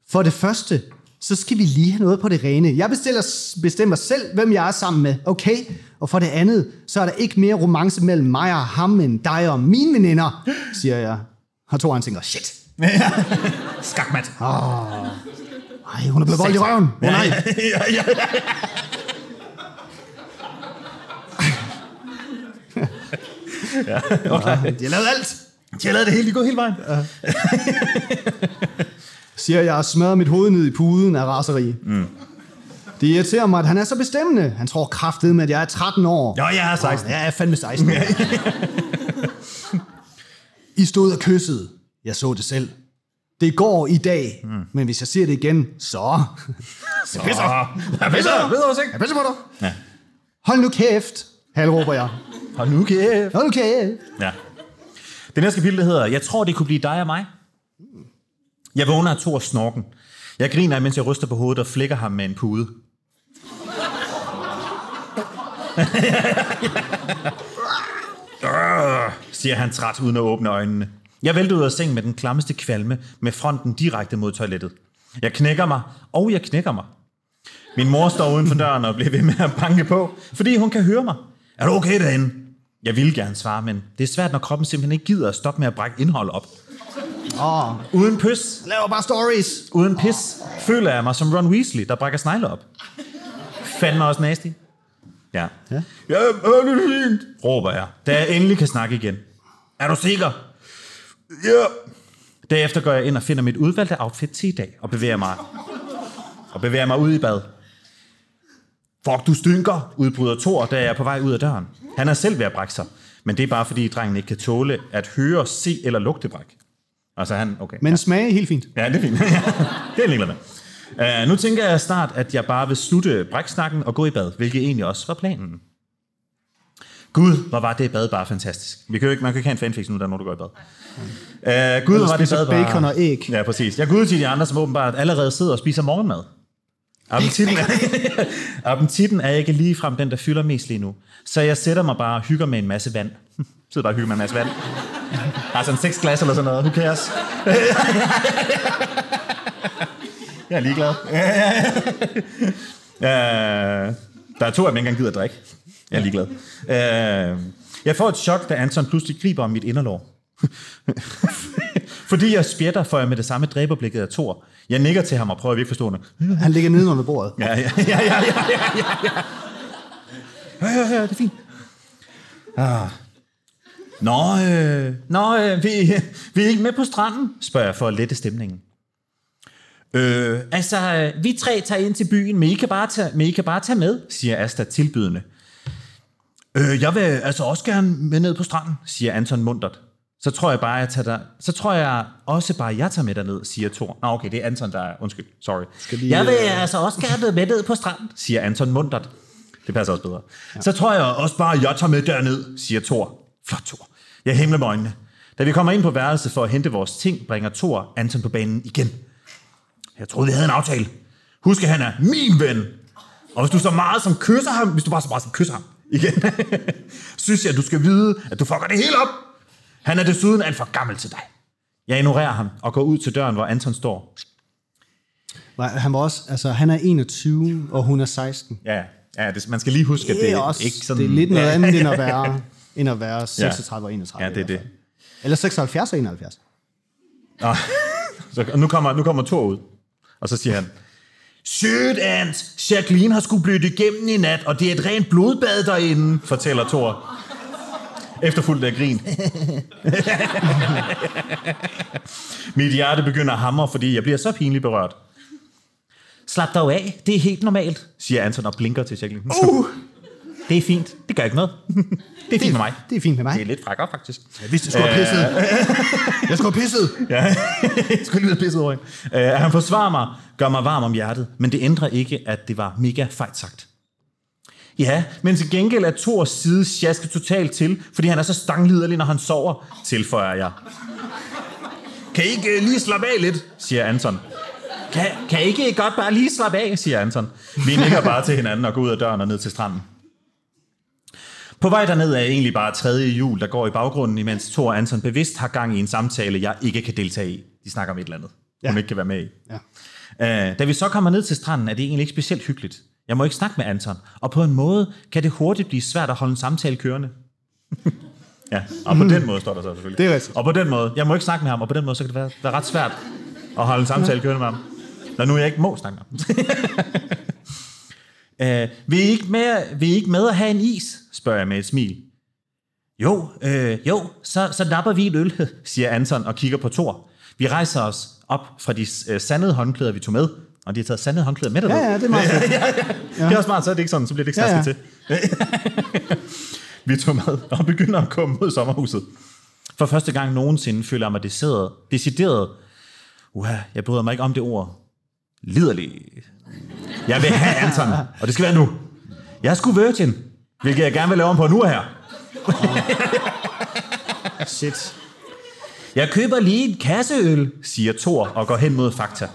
For det første, så skal vi lige have noget på det rene. Jeg bestiller, bestemmer selv, hvem jeg er sammen med, okay? Og for det andet, så er der ikke mere romance mellem mig og ham, end dig og mine veninder, siger jeg. Og han tænker, shit. Skakmat. Ej, hun er blevet voldt i røven. Åh oh, nej. ja, ja. Okay. De har lavet alt. De har lavet det hele. De er gået hele vejen. siger jeg og smadrer mit hoved ned i puden af raseri. Mm. Det irriterer mig, at han er så bestemmende. Han tror kraftet med, at jeg er 13 år. Jo, jeg er 16. Ja, jeg er fandme 16. I stod og kyssede. Jeg så det selv. Det går i dag, mm. men hvis jeg ser det igen, så... så Pisser. Jeg pisser. Ved du, jeg pisser på dig. Ja. Hold nu kæft, halvråber jeg. Hold nu kæft. Hold nu kæft. Ja. Det næste kapitel hedder, jeg tror, det kunne blive dig og mig. Jeg vågner af Thor snorken. Jeg griner, mens jeg ryster på hovedet og flækker ham med en pude. Siger han træt uden at åbne øjnene. Jeg vælter ud af sengen med den klammeste kvalme, med fronten direkte mod toilettet. Jeg knækker mig, og jeg knækker mig. Min mor står uden for døren og bliver ved med at banke på, fordi hun kan høre mig. Er du okay derinde? Jeg vil gerne svare, men det er svært, når kroppen simpelthen ikke gider at stoppe med at brække indhold op. Åh, Uden pys, laver bare stories. uden pis, føler jeg mig som Ron Weasley, der brækker snegle op. Fandme også nasty. Ja. ja. Ja, er det fint, råber jeg, da jeg endelig kan snakke igen. Er du sikker? Ja. Derefter går jeg ind og finder mit udvalgte outfit til i dag, og bevæger mig, og bevæger mig ud i bad. Fuck, du stinker, udbryder Thor, da jeg er på vej ud af døren. Han er selv ved at brække sig, men det er bare fordi drengen ikke kan tåle at høre, se eller lugte bræk. Altså han, okay. Men smage helt fint. Ja, det er fint. det er jeg ligeglad med. Uh, nu tænker jeg snart, at jeg bare vil slutte bræksnakken og gå i bad, hvilket egentlig også var planen. Gud, hvor var det bad bare fantastisk. Vi kan jo ikke, man kan ikke have en fanfiction nu, der når du går i bad. Uh, Gud, hvor var det bad bare... bacon og æg. Ja, præcis. Jeg går ud til de andre, som åbenbart allerede sidder og spiser morgenmad. Appetitten er, appetitten er ikke lige frem den, der fylder mest lige nu. Så jeg sætter mig bare og hygger med en masse vand. sidder bare og hygger med en masse vand. Altså en seks glas eller sådan noget. Who cares? Jeg er ligeglad. uh, der er to af dem, ikke engang gider at drikke. Jeg er ligeglad. Uh, jeg får et chok, da Anton pludselig griber om mit inderlår. Fordi jeg spjætter, får jeg med det samme dræberblikket af Thor. Jeg nikker til ham og prøver at virke forstående. Han ligger nede under bordet. Ja, ja, ja, ja, ja, ja, ja, ja. Ja, ja, ja, det er fint. Ah. Nå, øh, nå øh, vi, vi er ikke med på stranden, spørger jeg for at lette stemningen. Øh, altså, øh, vi tre tager ind til byen, men I kan bare tage, men I kan bare tage med, siger Asta tilbydende. Øh, jeg vil altså også gerne med ned på stranden, siger Anton mundret. Så tror jeg bare, jeg tager dig, så tror jeg også bare, jeg tager med derned, siger Thor. Nå, okay, det er Anton, der er, undskyld, sorry. Skal lige, jeg vil øh, altså også gerne med ned på stranden, siger Anton mundret. Det passer også bedre. Ja. Så tror jeg også bare, jeg tager med derned, siger Thor. Flot, Thor. Jeg himler med øjnene. Da vi kommer ind på værelset for at hente vores ting, bringer Thor Anton på banen igen. Jeg troede, vi havde en aftale. Husk, at han er min ven. Og hvis du så meget som kysser ham, hvis du bare så meget som kysser ham igen, synes jeg, at du skal vide, at du fucker det hele op. Han er desuden alt for gammel til dig. Jeg ignorerer ham og går ud til døren, hvor Anton står. Nej, Han var også, altså han er 21, og hun er 16. Ja, ja det, man skal lige huske, at det, Det er, også, ikke sådan... det er lidt noget ja, andet, end at være, end at være 36 og 31. Ja, det er det. Eller 76 og 71. Nå, så, nu kommer, nu kommer Thor ud, og så siger han, Shit, Ant! Jacqueline har skulle blødt igennem i nat, og det er et rent blodbad derinde, fortæller Thor. Efterfulgt af grin. Mit hjerte begynder at hamre, fordi jeg bliver så pinligt berørt. Slap dig af, det er helt normalt, siger Anton og blinker til Jacqueline. Uh. Det er fint, det gør ikke noget. Det er fint med mig. Det er fint med mig. Det er lidt frækkere, faktisk. Jeg vidste, jeg skulle have pisset. Jeg skulle have pisset. Ja, jeg skulle lige være pisset over hende. Uh, han forsvarer mig, gør mig varm om hjertet, men det ændrer ikke, at det var mega fejt sagt. Ja, men til gengæld er Thors side sjasket totalt til, fordi han er så stangliderlig, når han sover, tilføjer jeg. Kan I ikke øh, lige slappe af lidt, siger Anton. Kan, kan I ikke godt bare lige slappe af, siger Anton. Vi nikker bare til hinanden og går ud af døren og ned til stranden. På vej derned er egentlig bare tredje jul, der går i baggrunden, imens Thor og Anton bevidst har gang i en samtale, jeg ikke kan deltage i. De snakker om et eller andet, hun Ja. ikke kan være med i. Ja. Uh, da vi så kommer ned til stranden, er det egentlig ikke specielt hyggeligt. Jeg må ikke snakke med Anton, og på en måde kan det hurtigt blive svært at holde en samtale kørende. ja, og på den måde står der så selvfølgelig. Det er rigtigt. Og på den måde, jeg må ikke snakke med ham, og på den måde, så kan det være, være ret svært at holde en samtale kørende med ham. Når nu jeg ikke må snakke med ham. uh, vil, I ikke med, vil I ikke med at have en is? spørger jeg med et smil. Jo, øh, jo, så, så napper vi en øl, siger Anton og kigger på Thor. Vi rejser os op fra de øh, sandede håndklæder, vi tog med. Og de har taget sandede håndklæder med Ja, derned. ja, det er meget fedt. Det er også smart, så er det ikke sådan, så bliver det ikke Ja, stasket til. vi tog med og begynder at komme mod sommerhuset. For første gang nogensinde føler jeg mig decideret, decideret uha, jeg bryder mig ikke om det ord, liderlig. Jeg vil have Anton, og det skal være nu. Jeg er sgu virgin, hvilket jeg gerne vil lave om på nu her. Shit. Jeg køber lige en kasse øl, siger Thor og går hen mod Fakta.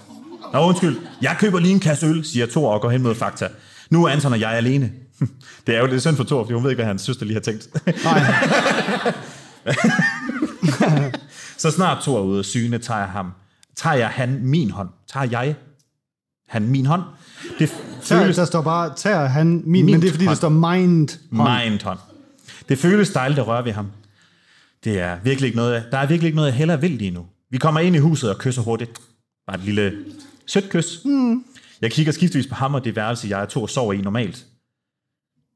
Nå, undskyld. Jeg køber lige en kasse øl, siger Thor og går hen mod Fakta. Nu er Anton og jeg alene. Det er jo lidt synd for Thor, fordi hun ved ikke, hvad hans søster lige har tænkt. Nej. Så snart Thor er ude af syne, tager jeg ham. Tager jeg han min hånd. Tager jeg han min hånd. Det føles der står bare, tager han min, men det er fordi, der hånd. står mind hånd. mind hånd. Det føles dejligt at røre ved ham. Det er virkelig ikke noget, der er virkelig ikke noget, jeg heller vil lige nu. Vi kommer ind i huset og kysser hurtigt. Bare et lille sødt kys. Mm. Jeg kigger skiftvis på ham og det værelse, jeg og Thor sover i normalt.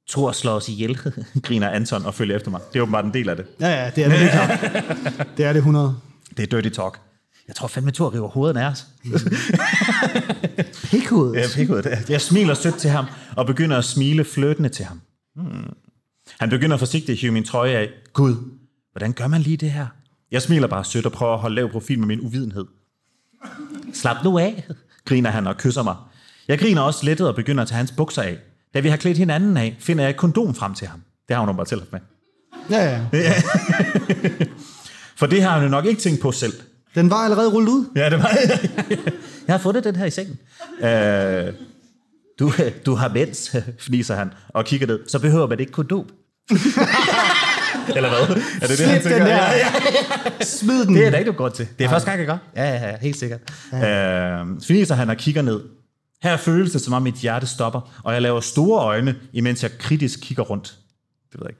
Thor slår os ihjel, griner Anton og følger efter mig. Det er åbenbart en del af det. Ja, ja, det er det. Det er det 100. Det er dirty talk. Jeg tror fandme, Thor river hovedet af os. Pikhoved. Ja, pikhoved. Jeg smiler sødt til ham og begynder at smile flirtende til ham. Hmm. Han begynder forsigtigt at hive min trøje af. Gud, hvordan gør man lige det her? Jeg smiler bare sødt og prøver at holde lav profil med min uvidenhed. Slap nu af, griner han og kysser mig. Jeg griner også lettet og begynder at tage hans bukser af. Da vi har klædt hinanden af, finder jeg et kondom frem til ham. Det har hun bare selv haft med. Ja, ja. For det har han jo nok ikke tænkt på selv. Den var allerede rullet ud. Ja, det var Jeg har fundet den her i sengen. Øh, du, du har mens, fniser han, og kigger ned. Så behøver man ikke kondom. Eller hvad? Er det det, han Slip tænker? den der. Ja, ja. Smid den. Det er der ikke nogen grund til. Det er første gang, jeg gør. Ja, ja, ja, helt sikkert. Ja. Øh, fniser han og kigger ned. Her føles det, som om mit hjerte stopper, og jeg laver store øjne, imens jeg kritisk kigger rundt. Det ved jeg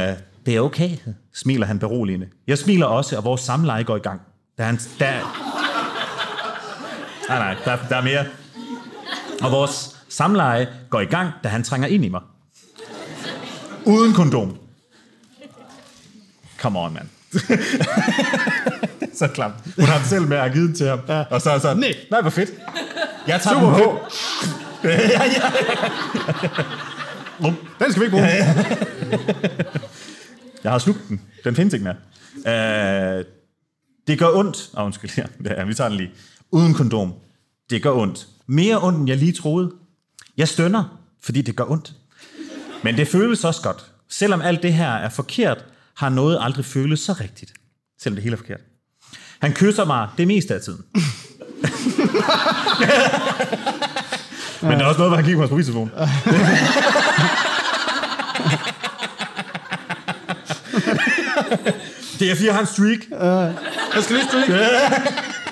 ikke. Øh, det er okay, smiler han beroligende. Jeg smiler også, og vores samleje går i gang. Da han, der... Nej, nej, der, der er mere. Og vores samleje går i gang, da han trænger ind i mig. Uden kondom. Come on, mand. så klamt. Hun har selv med at den til ham. Ja. Og så er sådan, nej, nej, hvor fedt. Jeg tager Super den på. Den skal vi ikke bruge. Jeg har slugt den. Den findes ikke mere. Uh, det gør ondt. Oh, undskyld, ja. ja, vi tager den lige. Uden kondom. Det gør ondt. Mere ondt, end jeg lige troede. Jeg stønner, fordi det gør ondt. Men det føles også godt. Selvom alt det her er forkert, har noget aldrig føles så rigtigt. Selvom det hele er forkert. Han kysser mig det meste af tiden. Men det er også noget, hvor han kigger på hans mobiltelefon. det er fordi, jeg har en streak. Jeg skal lige stryge.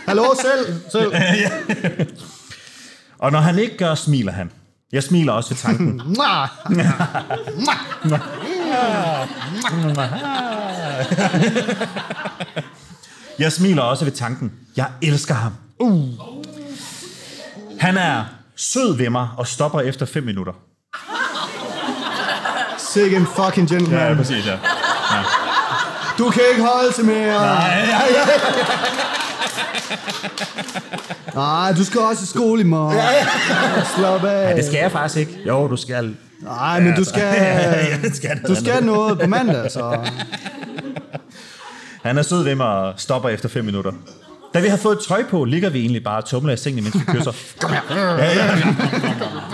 Hallo, selv. selv. Og når han ikke gør, smiler han. Jeg smiler også ved tanken. Jeg smiler også ved tanken. Jeg elsker ham. Uh. Han er sød ved mig og stopper efter 5 minutter. Sikke en fucking gentleman. præcis, ja. Du kan ikke holde til mere. Nej, du skal også i skole i morgen. Slap af. Det skal jeg faktisk ikke. Jo, du skal. Nej, men du skal, Ja, skal du skal noget på mandag, så... Han er sød ved mig og stopper efter 5 minutter. Da vi har fået trøj på, ligger vi egentlig bare og tumler i sengen, mens vi kysser. Kom her. Ja, ja.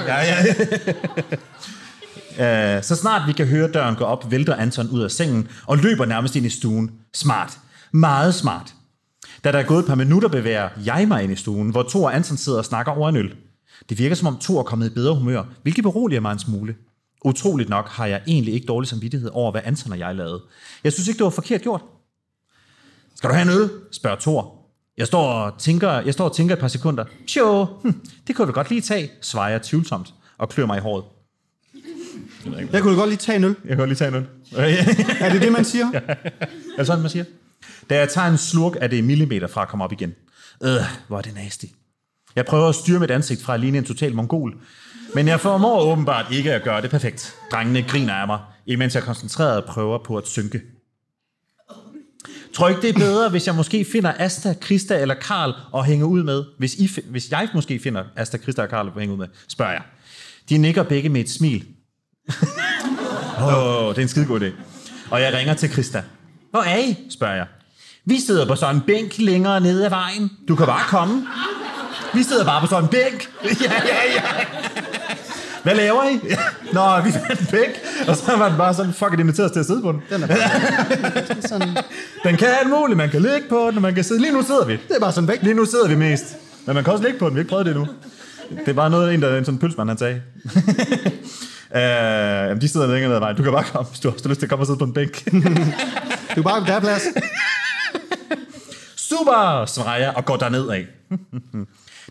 ja, ja. Øh, så snart vi kan høre døren gå op, vælter Anton ud af sengen og løber nærmest ind i stuen. Smart. Meget smart. Da der er gået et par minutter, bevæger jeg mig ind i stuen, hvor Thor og Anton sidder og snakker over en øl. Det virker som om Thor er kommet i bedre humør, hvilket beroliger mig en smule. Utroligt nok har jeg egentlig ikke dårlig samvittighed over, hvad Anton og jeg lavede. Jeg synes ikke, det var forkert gjort. Skal du have en øl? spørger Thor. Jeg står og tænker, jeg står og tænker et par sekunder. Tjo, hm, det kunne vi godt lige tage, svarer jeg tvivlsomt og klør mig i håret. Jeg kunne godt lige tage en øl. Jeg godt lige tage en øl. Er det det, man siger? Er det sådan, man siger? Da jeg tager en slurk, er det millimeter fra at komme op igen. Øh, hvor er det nasty. Jeg prøver at styre mit ansigt fra at ligne en total mongol. Men jeg formår åbenbart ikke at gøre det perfekt. Drengene griner af mig, imens jeg koncentreret prøver på at synke. Tror ikke, det er bedre, hvis jeg måske finder Asta, Krista eller Karl og hænge ud med? Hvis, I, hvis jeg måske finder Asta, Krista og Karl og hænge ud med, spørger jeg. De nikker begge med et smil. Åh, oh, det er en skide god idé. Og jeg ringer til Krista. Hvor er I? spørger jeg. Vi sidder på sådan en bænk længere nede ad vejen. Du kan bare komme. Vi sidder bare på sådan en bænk. ja, ja, ja. Hvad laver I? Nå, vi fandt en bænk. Og så var den bare sådan, fuck, it, inviteret os til at sidde på den. Den er sådan, Den kan alt muligt. Man kan ligge på den, og man kan sidde. Lige nu sidder vi. det er bare sådan væk. Lige nu sidder vi mest. Men man kan også ligge på den. Vi har ikke prøvet det endnu. Det er bare noget, en, der en sådan pølsmand, han sagde. Uh, jamen, de sidder længere ned ad vejen. Du kan bare komme, hvis du har lyst til at komme og sidde på en bænk. Du er bare, der er plads. Super, svarer jeg og går derned af.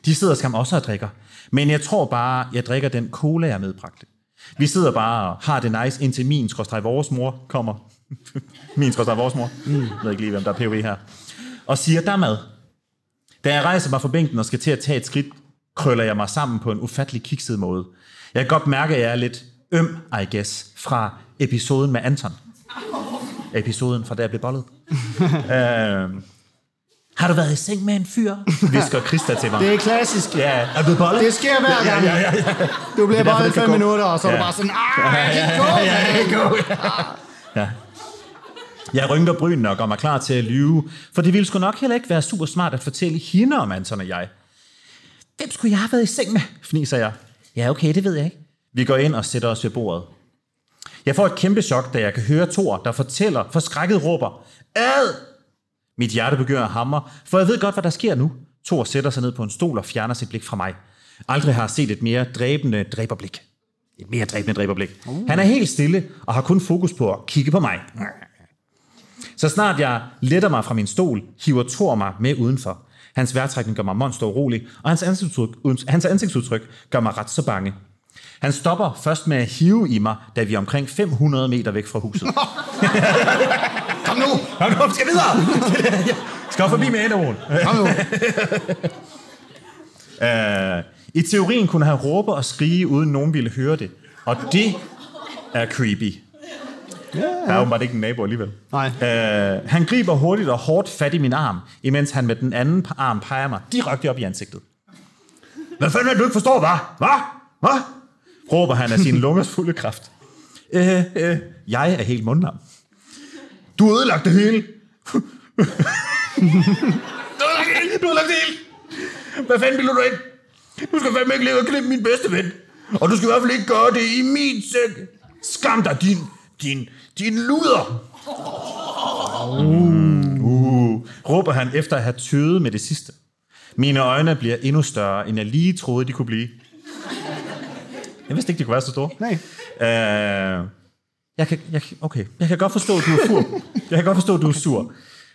De sidder skam også og drikker. Men jeg tror bare, jeg drikker den cola, jeg medbragte. Vi sidder bare og har det nice, indtil min skråstreg vores mor kommer. min skråstreg vores mor. Mm. Jeg ved ikke lige, hvem der er POV her. Og siger, der er mad. Da jeg rejser mig fra bænken og skal til at tage et skridt, krøller jeg mig sammen på en ufattelig kikset måde. Jeg kan godt mærke, at jeg er lidt øm, I guess, fra episoden med Anton. Episoden fra jeg blev bollet. øhm, har du været i seng med en fyr? Visker Christa til mig. Det er klassisk. Ja, er du blevet bollet? Det sker hver gang. Ja, ja, ja, ja. Du bliver er derfor, kan fem gå. minutter, og så er du Ja. bare sådan, ah, ikke gå, man. Ja. Jeg rynker brynene og gør mig klar til at lyve, for det ville sgu nok heller ikke være super smart at fortælle hende om Anton og jeg. Hvem skulle jeg have været i seng med? fniser jeg. Ja, okay, det ved jeg ikke. Vi går ind og sætter os ved bordet. Jeg får et kæmpe chok, da jeg kan høre Thor, der fortæller, forskrækket råber, Ad! Mit hjerte begynder at hamre, for jeg ved godt, hvad der sker nu. Thor sætter sig ned på en stol og fjerner sit blik fra mig. Aldrig har jeg set et mere dræbende dræberblik. Et mere dræbende dræberblik. Uh. Han er helt stille og har kun fokus på at kigge på mig. Så snart jeg letter mig fra min stol, hiver Thor mig med udenfor. Hans vejrtrækning gør mig monster urolig, og hans ansigtsudtryk, hans ansigtsudtryk gør mig ret så bange. Han stopper først med at hive i mig, da vi er omkring 500 meter væk fra huset. Kom nu. Kom nu, vi skal videre! skal forbi med enderoen. Kom nu. Uh, I teorien kunne han råbe og skrige, uden nogen ville høre det. Og det er creepy. Der er åbenbart ikke en nabo alligevel. Nej. Uh, han griber hurtigt og hårdt fat i min arm, imens han med den anden arm peger mig direkte op i ansigtet. Hvad fanden er du ikke forstår, hva'? Hva? Hva? Råber han af sin lungers fulde kraft. Øh, øh, jeg er helt mundlam. Du har ødelagt det hele. du har ødelagt det hele. Du har ødelagt det hele. Hvad fanden vil du ind? Du skal fandme ikke leve og klippe min bedste ven. Og du skal i hvert fald ikke gøre det i min seng. Skam dig, din, din, din luder. Uh, råber han efter at have tøvet med det sidste. Mine øjne bliver endnu større, end jeg lige troede, de kunne blive. Jeg vidste ikke, de kunne være så store. Nej. Øh, jeg kan, jeg, okay, jeg kan godt forstå, at du er sur. Jeg kan godt forstå, at du er sur.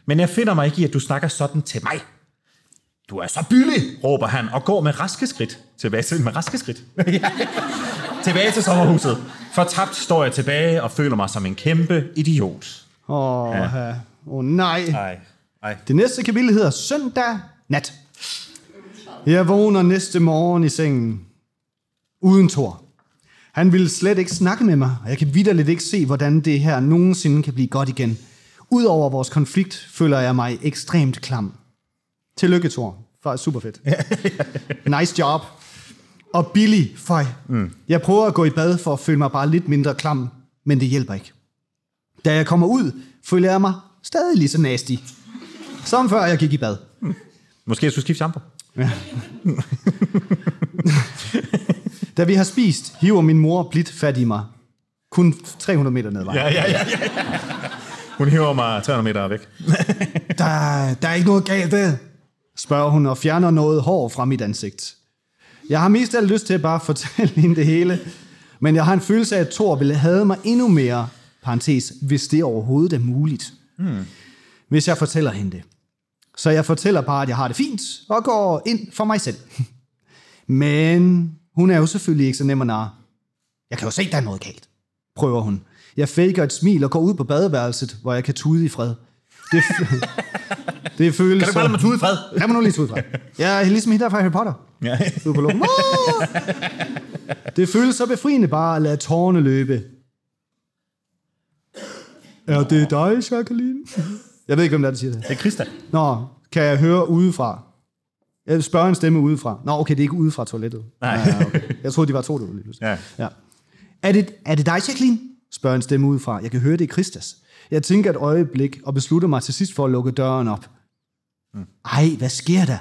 Men jeg finder mig ikke i, at du snakker sådan til mig. Du er så billig, råber han, og går med raske skridt. Tilbage til, med raske skridt. tilbage til sommerhuset. Fortabt står jeg tilbage og føler mig som en kæmpe idiot. Åh, ja. oh, nej. Ej, ej. Det næste kapitel hedder Søndag nat. Jeg vågner næste morgen i sengen. Uden Thor. Han ville slet ikke snakke med mig, og jeg kan vidderligt ikke se, hvordan det her nogensinde kan blive godt igen. Udover vores konflikt føler jeg mig ekstremt klam. Tillykke, Thor. For super fedt. nice job. Og Billy, føj. Mm. Jeg prøver at gå i bad for at føle mig bare lidt mindre klam, men det hjælper ikke. Da jeg kommer ud, føler jeg mig stadig lige så nasty. Som før jeg gik i bad. Måske jeg skulle skifte shampoo. Da vi har spist, hiver min mor blidt fat i mig. Kun 300 meter ned ad vejen. Ja, ja, ja, ja. Hun hiver mig 300 meter væk. Der, der er ikke noget galt der, spørger hun og fjerner noget hår fra mit ansigt. Jeg har mest af lyst til at bare fortælle hende det hele, men jeg har en følelse af, at Thor ville have mig endnu mere, parentes, hvis det overhovedet er muligt. Hmm. Hvis jeg fortæller hende det. Så jeg fortæller bare, at jeg har det fint, og går ind for mig selv. Men hun er jo selvfølgelig ikke så nem at narre. Jeg kan jo se, der er noget galt, prøver hun. Jeg faker et smil og går ud på badeværelset, hvor jeg kan tude i fred. Det, det føles... Kan du bare lade mig tude i fred? Lad mig nu lige tude i fred. Jeg er ligesom hende der fra Harry Potter. Ja. På. Ah! Det føles så befriende bare at lade tårerne løbe. Er det dig, Jacqueline? Jeg ved ikke, hvem der, er, der siger det. Det er Christa. Nå, kan jeg høre udefra? Jeg spørger en stemme udefra. Nå, okay, det er ikke udefra toilettet. Nej. Ja, okay. Jeg troede, de var to derude. Ja. ja. Er, det, er det dig, Jacqueline? Spørger en stemme udefra. Jeg kan høre det i Christas. Jeg tænker et øjeblik og beslutter mig til sidst for at lukke døren op. Ej, hvad sker der?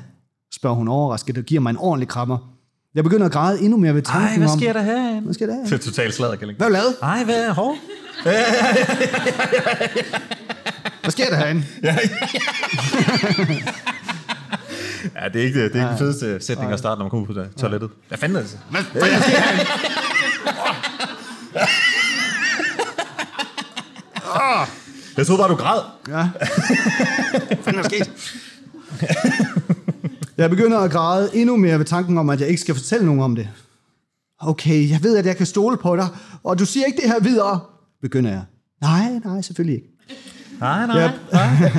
Spørger hun overrasket og giver mig en ordentlig krammer. Jeg begynder at græde endnu mere ved tanken Ej, hvad om... sker der her? Hvad sker der? Det er totalt sladderkælling. Hvad har du lavet? Ej, hvad er hår? Hvad sker der herinde? Ja, det er ikke, det er ikke den fedeste sætning at starte, når man kommer ud på det- toilettet. Hvad fanden er det? Hvad, sker herinde? Jeg troede bare, du græd. Ja. Hvad fanden er sket? Jeg begynder at græde endnu mere ved tanken om, at jeg ikke skal fortælle nogen om det. Okay, jeg ved, at jeg kan stole på dig, og du siger ikke det her videre, begynder jeg. Nej, nej, selvfølgelig ikke. Nej, nej, Jeg, nej.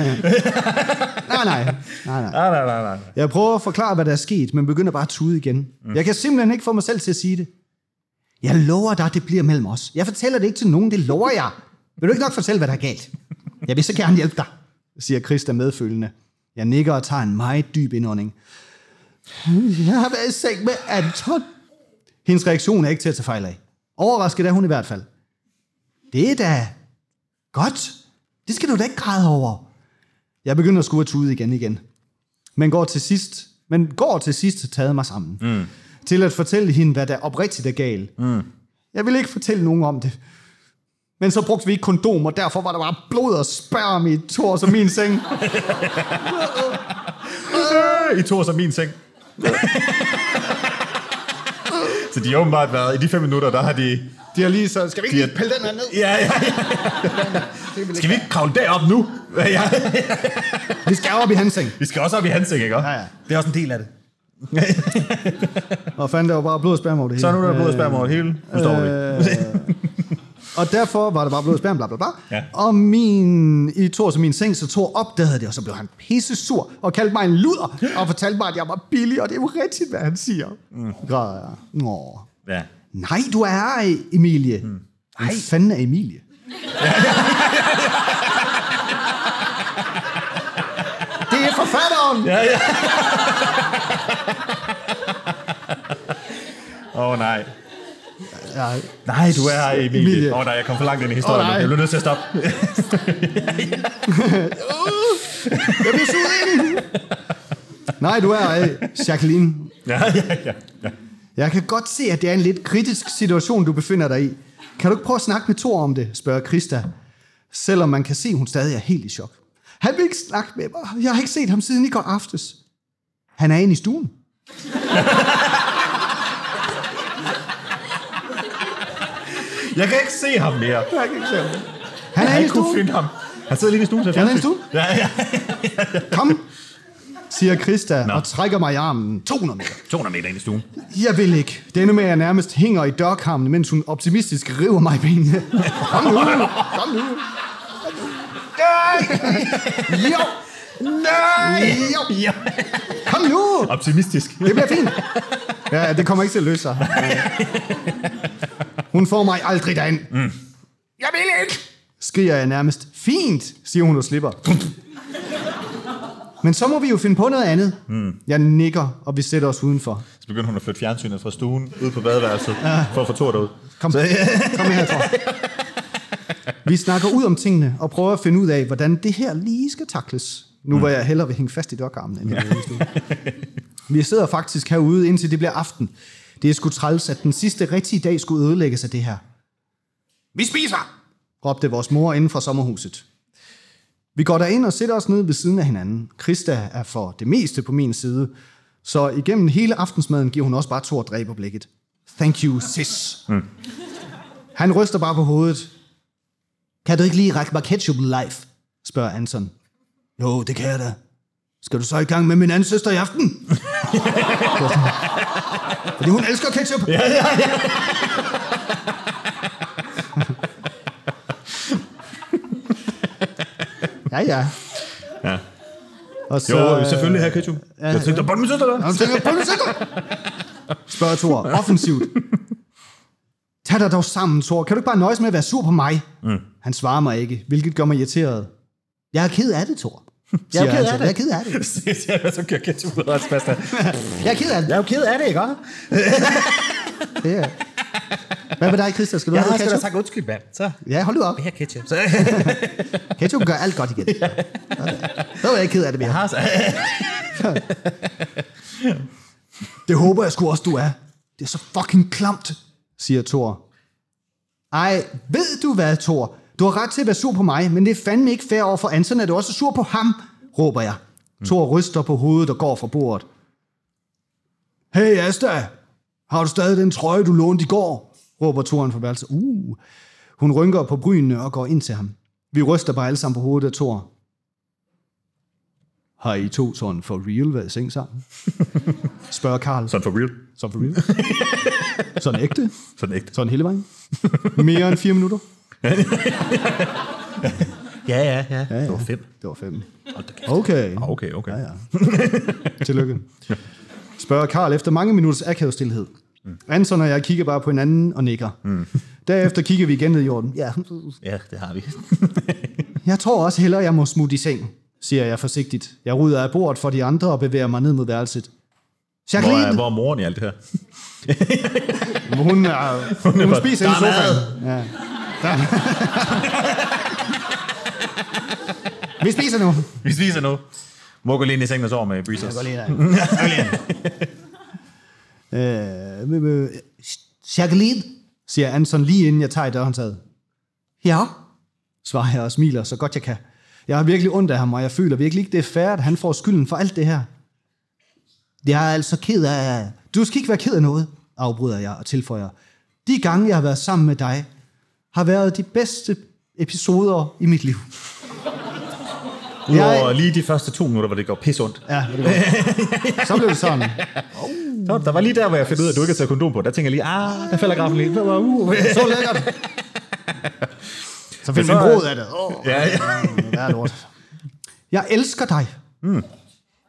nej, nej, nej, nej. Nej, nej, nej, nej. Jeg prøver at forklare, hvad der er sket, men begynder bare at tude igen. Mm. Jeg kan simpelthen ikke få mig selv til at sige det. Jeg lover dig, det bliver mellem os. Jeg fortæller det ikke til nogen, det lover jeg. Vil du ikke nok fortælle, hvad der er galt? Jeg vil så gerne hjælpe dig, siger Christa medfølende. Jeg nikker og tager en meget dyb indånding. Jeg har været i seng med Anton. Hendes reaktion er ikke til at tage fejl af. Overrasket er hun i hvert fald. Det er da godt. Det skal du da ikke græde over. Jeg begynder at skue tude igen igen. Men går til sidst, men går til sidst taget mig sammen. Mm. Til at fortælle hende, hvad der oprigtigt er galt. Mm. Jeg vil ikke fortælle nogen om det. Men så brugte vi ikke kondom, og derfor var der bare blod og sperm i Thors og min seng. I tog som min seng. så de har åbenbart været, i de fem minutter, der har de... De har lige så, skal vi ikke De lige har- pille den her ned? Ja, ja, ja. Skal vi ikke kravle derop nu? Ja. Vi skal op i hans seng. Vi skal også op i hans seng, ikke? Ja, ja. Det er også en del af det. Og fandt der var bare blod og sperm over det hele. Så nu er der blod og sperm over det hele. Nu står vi. Og derfor var der bare blod sperm, bla bla bla. Ja. Og min, i Thors og min seng, så Thor opdagede det, og så blev han pisse sur og kaldte mig en luder, og fortalte mig, at jeg var billig, og det er jo rigtigt, hvad han siger. Mm. Græder jeg. Nå. Ja. Nej, du er her, Emilie. Mm. Hvad fanden er Emilie? det er forfatteren! Ja, ja. Åh, oh, nej. Ja, Nej, du er her, Emilie. Emilie. Åh oh, nej, jeg kom for langt ind i historien. Åh, nej. jeg bliver nødt til at stoppe. jeg bliver suget ind. Nej, du er øh, Jacqueline. ja, ja, ja, ja. Jeg kan godt se, at det er en lidt kritisk situation, du befinder dig i. Kan du ikke prøve at snakke med Thor om det, spørger Krista. Selvom man kan se, at hun stadig er helt i chok. Han vil ikke snakke med mig. Jeg har ikke set ham siden i går aftes. Han er inde i stuen. Jeg kan ikke se ham mere. Jeg kan ikke se ham. Han Jeg er i ikke stuen. finde ham. Han sidder lige i stuen Han er i stuen? Ja, ja. Kom, siger Krista Nå. og trækker mig i armen 200 meter. 200 meter ind i stuen. Jeg vil ikke. Denne med, at jeg nærmest hænger i dørkarmen, mens hun optimistisk river mig i benene. Kom nu, kom nu. Nej! Jo! Nej! Jo! Ja. Kom nu! Optimistisk. Det bliver fint. Ja, det kommer ikke til at løse sig. Hun får mig aldrig derind. Mm. Jeg vil ikke! Skriger jeg nærmest. Fint, siger hun og slipper. Men så må vi jo finde på noget andet. Mm. Jeg nikker, og vi sætter os udenfor. Så begynder hun at flytte fjernsynet fra stuen ud på badeværelset, ja. for at få Thor derud. Kom, kom her, Thor. Vi snakker ud om tingene og prøver at finde ud af, hvordan det her lige skal takles. Nu hvor jeg hellere vil hænge fast i dørkarmen, end stuen. Vi sidder faktisk herude, indtil det bliver aften. Det er sgu træls, at den sidste rigtige dag skulle ødelægges af det her. Vi spiser! råbte vores mor inden fra sommerhuset. Vi går derind og sætter os ned ved siden af hinanden. Krista er for det meste på min side, så igennem hele aftensmaden giver hun også bare to dræber blikket. Thank you, sis. Mm. Han ryster bare på hovedet. Kan du ikke lige række mig ketchup live? spørger Anton. Jo, det kan jeg da. Skal du så i gang med min anden søster i aften? Fordi hun elsker ketchup. Ja, ja, ja. ja, ja. Ja. Og så, Jo, selvfølgelig her ketchup. Ja, jeg tænkte, ja. min søster der. Han tænker, på sætter. Spørger Thor, offensivt. Tag dig dog sammen, Thor. Kan du ikke bare nøjes med at være sur på mig? Mm. Han svarer mig ikke, hvilket gør mig irriteret. Jeg er ked af det, Thor. Jeg er ked af det. Jeg er ked af det. Ja, så kører ketchup ud af retspasta. Jeg er ked af det. Jeg er jo ked af det, ikke? Det er. Hvad med dig, Christa? Skal du Jeg have har noget sgu da ketchup? sagt undskyld, mand. Så Ja, hold nu op. her ketchup. Så Ketchup gør alt godt igen. Så er jeg ikke ked af det mere. jeg har så... Det håber jeg sgu også, du er. Det er så fucking klamt, siger Thor. Ej, ved du hvad, Thor? Du har ret til at være sur på mig, men det er fandme ikke fair over for Anton, at du også er sur på ham, råber jeg. Mm. Thor ryster på hovedet og går fra bordet. Hey Asta, har du stadig den trøje, du lånte i går? råber Thoren fra værelset. Uh. Hun rynker på brynene og går ind til ham. Vi ryster bare alle sammen på hovedet af Thor. Har I to sådan for real været i seng sammen? Spørger Karl. Sådan for real. Sådan for real? Sådan ægte? Sådan ægte. Sådan hele vejen? Mere end fire minutter? Ja, ja, ja. Det var fedt. Det var fem. Okay. Okay, okay. Ja, ja. Tillykke. Spørger Karl efter mange minutters akavet stillhed. Anson og jeg kigger bare på hinanden og nikker. Mm. Derefter kigger vi igen ned i jorden. Ja. Ja, det har vi. Jeg tror også hellere, jeg må smutte i seng, siger jeg forsigtigt. Jeg rydder af bordet for de andre og bevæger mig ned mod værelset. Hvor er, Jacqueline, hvor er moren i alt det her? hun, er, hun, hun spiser i sofaen. Ja. Der. Vi spiser nu. Vi spiser nu. Må gå lige ind i sengen og sove med breezers. Øh, øh, øh, Jacqueline, siger Anton lige inden jeg tager i dørhåndtaget. Ja, svarer jeg og smiler så godt jeg kan. Jeg har virkelig ondt af ham, og jeg føler virkelig ikke, det er fair, at han får skylden for alt det her. Jeg er altså ked af... Du skal ikke være ked af noget, afbryder jeg og tilføjer. De gange, jeg har været sammen med dig, har været de bedste episoder i mit liv. Udover Jeg- lige de første to minutter, hvor det går pis ondt. Ja, det var. Så blev det sådan. Der, der var lige der, hvor jeg fandt ud af, at du ikke har taget kondom på. Der tænker jeg lige, ah, der falder grafen lige. Uh. Så lækkert. Så fik så- vi råd af det. Oh, Ja, ja. det er lort. Jeg elsker dig. Mm.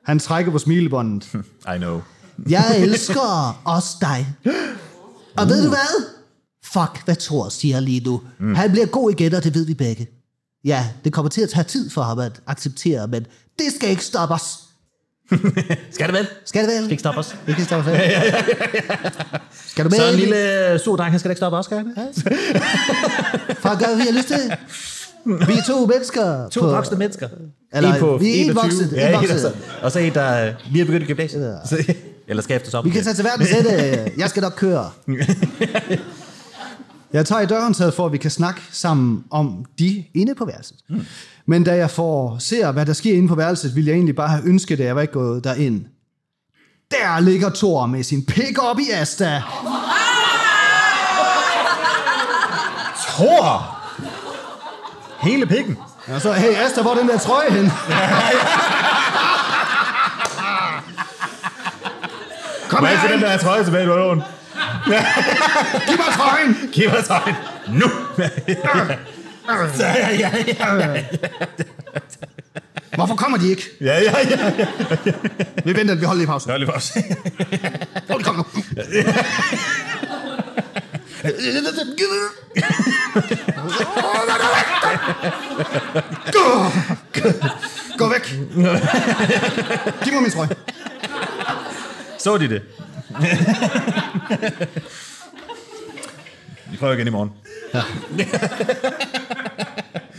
Han trækker på smilebåndet. I know. Jeg elsker også dig. Og ved du hvad? Fuck, hvad Thor siger lige nu. Mm. Han bliver god igen, og det ved vi begge. Ja, det kommer til at tage tid for ham at acceptere, men det skal ikke stoppe os. Skal det vel? Skal det vel? Skal ikke stoppe os? Kan stoppe os. Skal du med? Så en lille sur dreng, han skal da ikke stoppe os, skal han? Far, gør, vi har lyst til. Vi er to mennesker. To på- voksne mennesker. Eller, en på vi er en 21. voksen, en Ja, en voksen. Og så en, der øh, lige er begyndt i gymnasiet. Ja. Eller skal efter sommer. Vi kan tage til verden sætte. Jeg skal nok køre. Jeg tager i dørhåndtaget for, at vi kan snakke sammen om de inde på værelset. Mm. Men da jeg får ser, hvad der sker inde på værelset, vil jeg egentlig bare have ønsket, at jeg var ikke gået derind. Der ligger Thor med sin pik op i Asta. Tror! Hele pikken. Og så, hey Asta, hvor er den der trøje hen? Kom her, den der trøje tilbage, du har? giv mig trøjen! Giv mig trøjen. Nu! ja, ja, ja. Hvorfor kommer de ikke? Ja, ja, ja. Vi venter, vi holder lige pause. Nå, lige pause. Hvor de kom nu. Gå! Gå væk! Giv mig min trøje. Så de det? Vi prøver igen i morgen.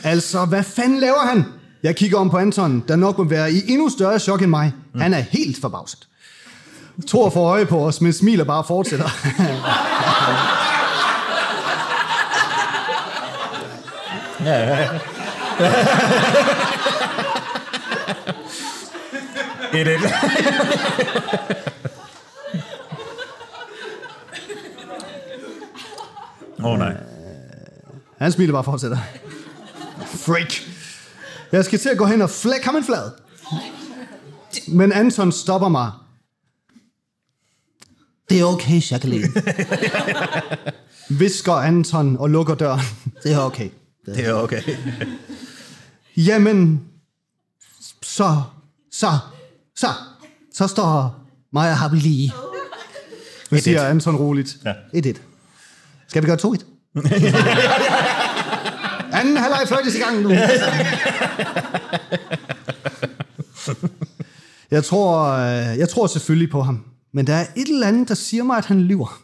Altså, hvad fanden laver han? Jeg kigger om på Anton, der nok må være i endnu større chok end mig. Han er helt forbavset. Thor får øje på os, men smiler bare fortsætter. Et, et. Åh oh, nej. Han smiler bare fortsætter. Freak. Jeg skal til at gå hen og flække ham en flad. Men Anton stopper mig. Det er okay, Jacqueline. Visker Anton og lukker døren. Det er okay. Det er okay. Jamen, så, så, så, så står mig og Happy lige. Hvad siger Anton roligt? Ja. 1-1. Skal vi gøre 2-1? Anden halvleg fløjtes i gang nu. jeg, tror, øh, jeg tror selvfølgelig på ham. Men der er et eller andet, der siger mig, at han lyver.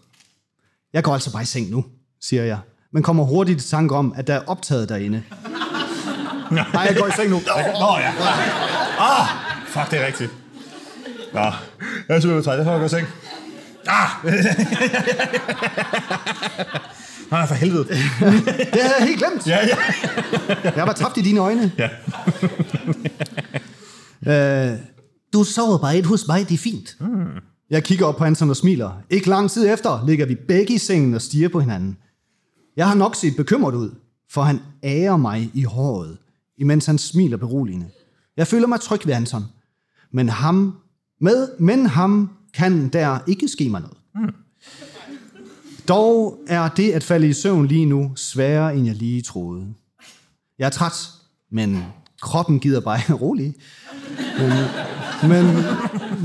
Jeg går altså bare i seng nu, siger jeg. Men kommer hurtigt i tanke om, at der er optaget derinde. Nej, jeg går i seng nu. Nå ja. Ah, fuck, det er rigtigt. Nå, jeg er super træt. Jeg får gå i seng. Ah! Nej, for helvede. Det havde jeg helt glemt. Ja, ja. Jeg var tabt i dine øjne. ja. Øh, du sover bare et hos mig, det er fint. Mm. Jeg kigger op på Anton og smiler. Ikke lang tid efter ligger vi begge i sengen og stiger på hinanden. Jeg har nok set bekymret ud, for han ærer mig i håret, imens han smiler beroligende. Jeg føler mig tryg ved Anton. Men ham, med, men ham kan der ikke ske mig noget. Mm. Dog er det at falde i søvn lige nu sværere, end jeg lige troede. Jeg er træt, men kroppen gider bare rolig. Men, men,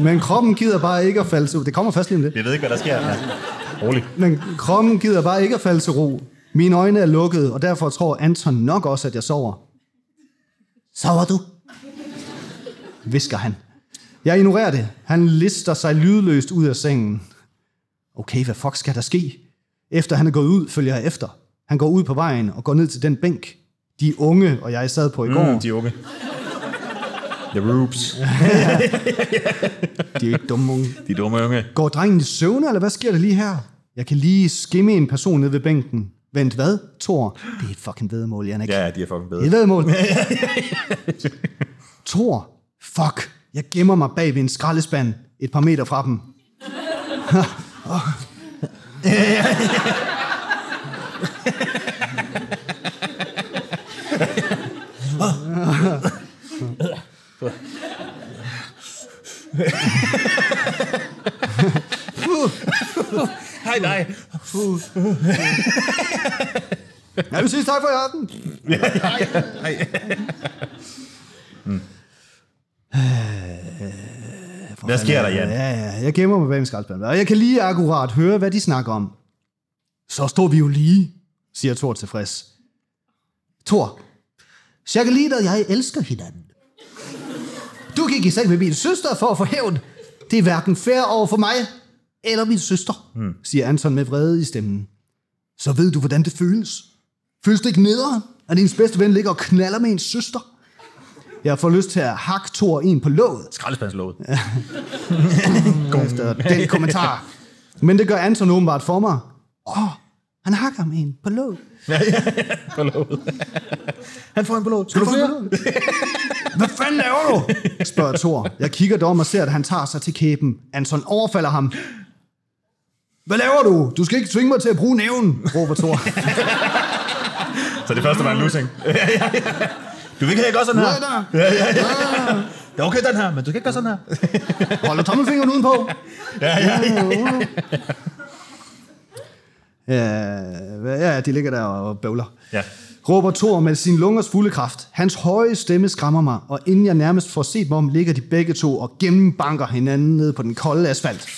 men kroppen gider bare ikke at falde til Det kommer først lige om lidt. Jeg ved ikke, hvad der sker. Ja. Rolig. Men kroppen gider bare ikke at falde til ro. Mine øjne er lukkede, og derfor tror Anton nok også, at jeg sover. Sover du? Visker han. Jeg ignorerer det. Han lister sig lydløst ud af sengen. Okay, hvad fuck skal der ske? Efter han er gået ud, følger jeg efter. Han går ud på vejen og går ned til den bænk. De unge og jeg sad på i går. Mm, de unge. The Roops. De er ikke dumme unge. De dumme unge. Går drengen i søvne, eller hvad sker der lige her? Jeg kan lige skimme en person ned ved bænken. Vent, hvad? Thor? Det er et fucking vedmål, Janik. Ja, de er fucking Det er bedre. et vedmål. Thor? Fuck. Jeg gemmer mig bag ved en skraldespand et par meter fra dem. Hej, nej. Jeg vil sige tak for i aften. Hvad sker der, Jan? Ja, ja, jeg gemmer mig bag en skraldespand. Og jeg kan lige akkurat høre, hvad de snakker om. Så står vi jo lige, siger Thor tilfreds. Thor, Jacqueline og jeg elsker hinanden. Du gik i seng med min søster for at få hævn. Det er hverken fair over for mig eller min søster, hmm. siger Anton med vrede i stemmen. Så ved du, hvordan det føles. Føles det ikke nederen, at ens bedste ven ligger og knaller med ens søster? Jeg får lyst til at hakke Thor en på låget. Skraldespandslåget. efter den kommentar. Men det gør Anton åbenbart for mig. Åh, oh, han hakker med en på låget. Ja, ja, på låget. Han får en på låget. Skal du flere? Hvad fanden laver du? spørger Thor. Jeg kigger dog og ser, at han tager sig til kæben. Anton overfalder ham. Hvad laver du? Du skal ikke tvinge mig til at bruge næven, råber Thor. Så det første var en losing. Du vil ikke have, jeg gør sådan her. Nej, Ja, ja, ja. Det er okay, den her, men du skal ikke gøre sådan her. Holder tommelfingeren udenpå. Ja, ja, ja. Ja, ja, de ligger der og bøvler. Ja. Råber Thor med sin lungers fulde kraft. Hans høje stemme skræmmer mig, og inden jeg nærmest får set dem om, ligger de begge to og gennembanker hinanden ned på den kolde asfalt.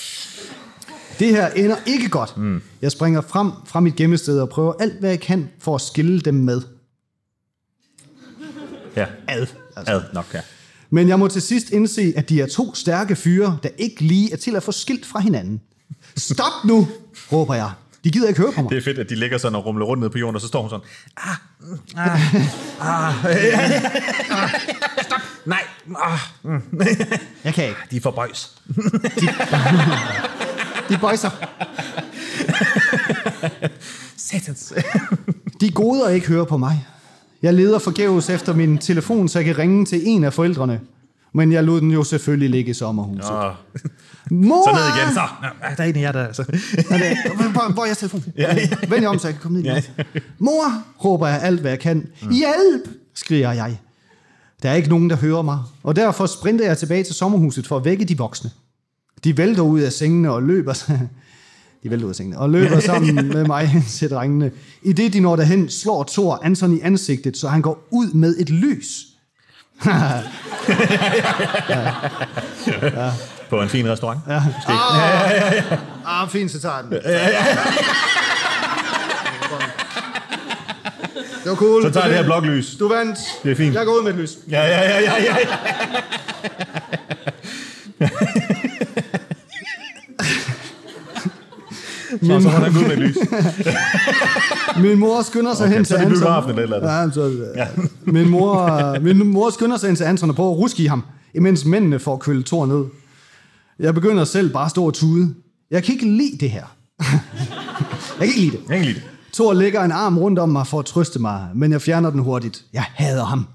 Det her ender ikke godt. Mm. Jeg springer frem fra mit gemmested og prøver alt, hvad jeg kan for at skille dem med. Ja. Ad. Altså. Ad nok, ja. Men jeg må til sidst indse, at de er to stærke fyre, der ikke lige er til at få skilt fra hinanden. Stop nu, råber jeg. De gider ikke høre på mig. Det er fedt, at de ligger sådan og rumler rundt nede på jorden, og så står hun sådan, ah, mm, ah, ah, ah, stop, nej, ah, mm. Jeg kan ikke. de er for bøjs. De bøjser. Satans. De gode og ikke høre på mig. Jeg leder forgæves efter min telefon, så jeg kan ringe til en af forældrene. Men jeg lod den jo selvfølgelig ligge i sommerhuset. Åh, Mor! så ned igen, så. Nå, der er en af jer, der... Så. Hvor, hvor er jeres telefon? Ja, ja. Vend jer om, så jeg kan komme ned. Ja. Mor, råber jeg alt, hvad jeg kan. Hjælp, skriger jeg. Der er ikke nogen, der hører mig, og derfor sprinter jeg tilbage til sommerhuset for at vække de voksne. De vælter ud af sengene og løber... De vælter ud af sengene og løber sammen med mig til drengene. I det, de når derhen, slår Thor Anton i ansigtet, så han går ud med et lys. På en fin restaurant. Ja. Ah, fint, så tager jeg den. Det var cool. Så tager det her bloklys. Du vandt. Det er fint. Jeg går ud med et lys. Ja, ja, ja, ja, ja. ja. Så, så må han ud med lys. Min mor skynder sig Okay, hen så til er det Anton. biografen eller eller Ja, så, ja. Min, mor, min mor skynder sig hen til Anton og prøver at ruske i ham, imens mændene får køle Thor ned. Jeg begynder selv bare at stå og tude. Jeg kan ikke lide det her. jeg kan ikke lide det. Jeg kan ikke lide det. Thor lægger en arm rundt om mig for at trøste mig, men jeg fjerner den hurtigt. Jeg hader ham.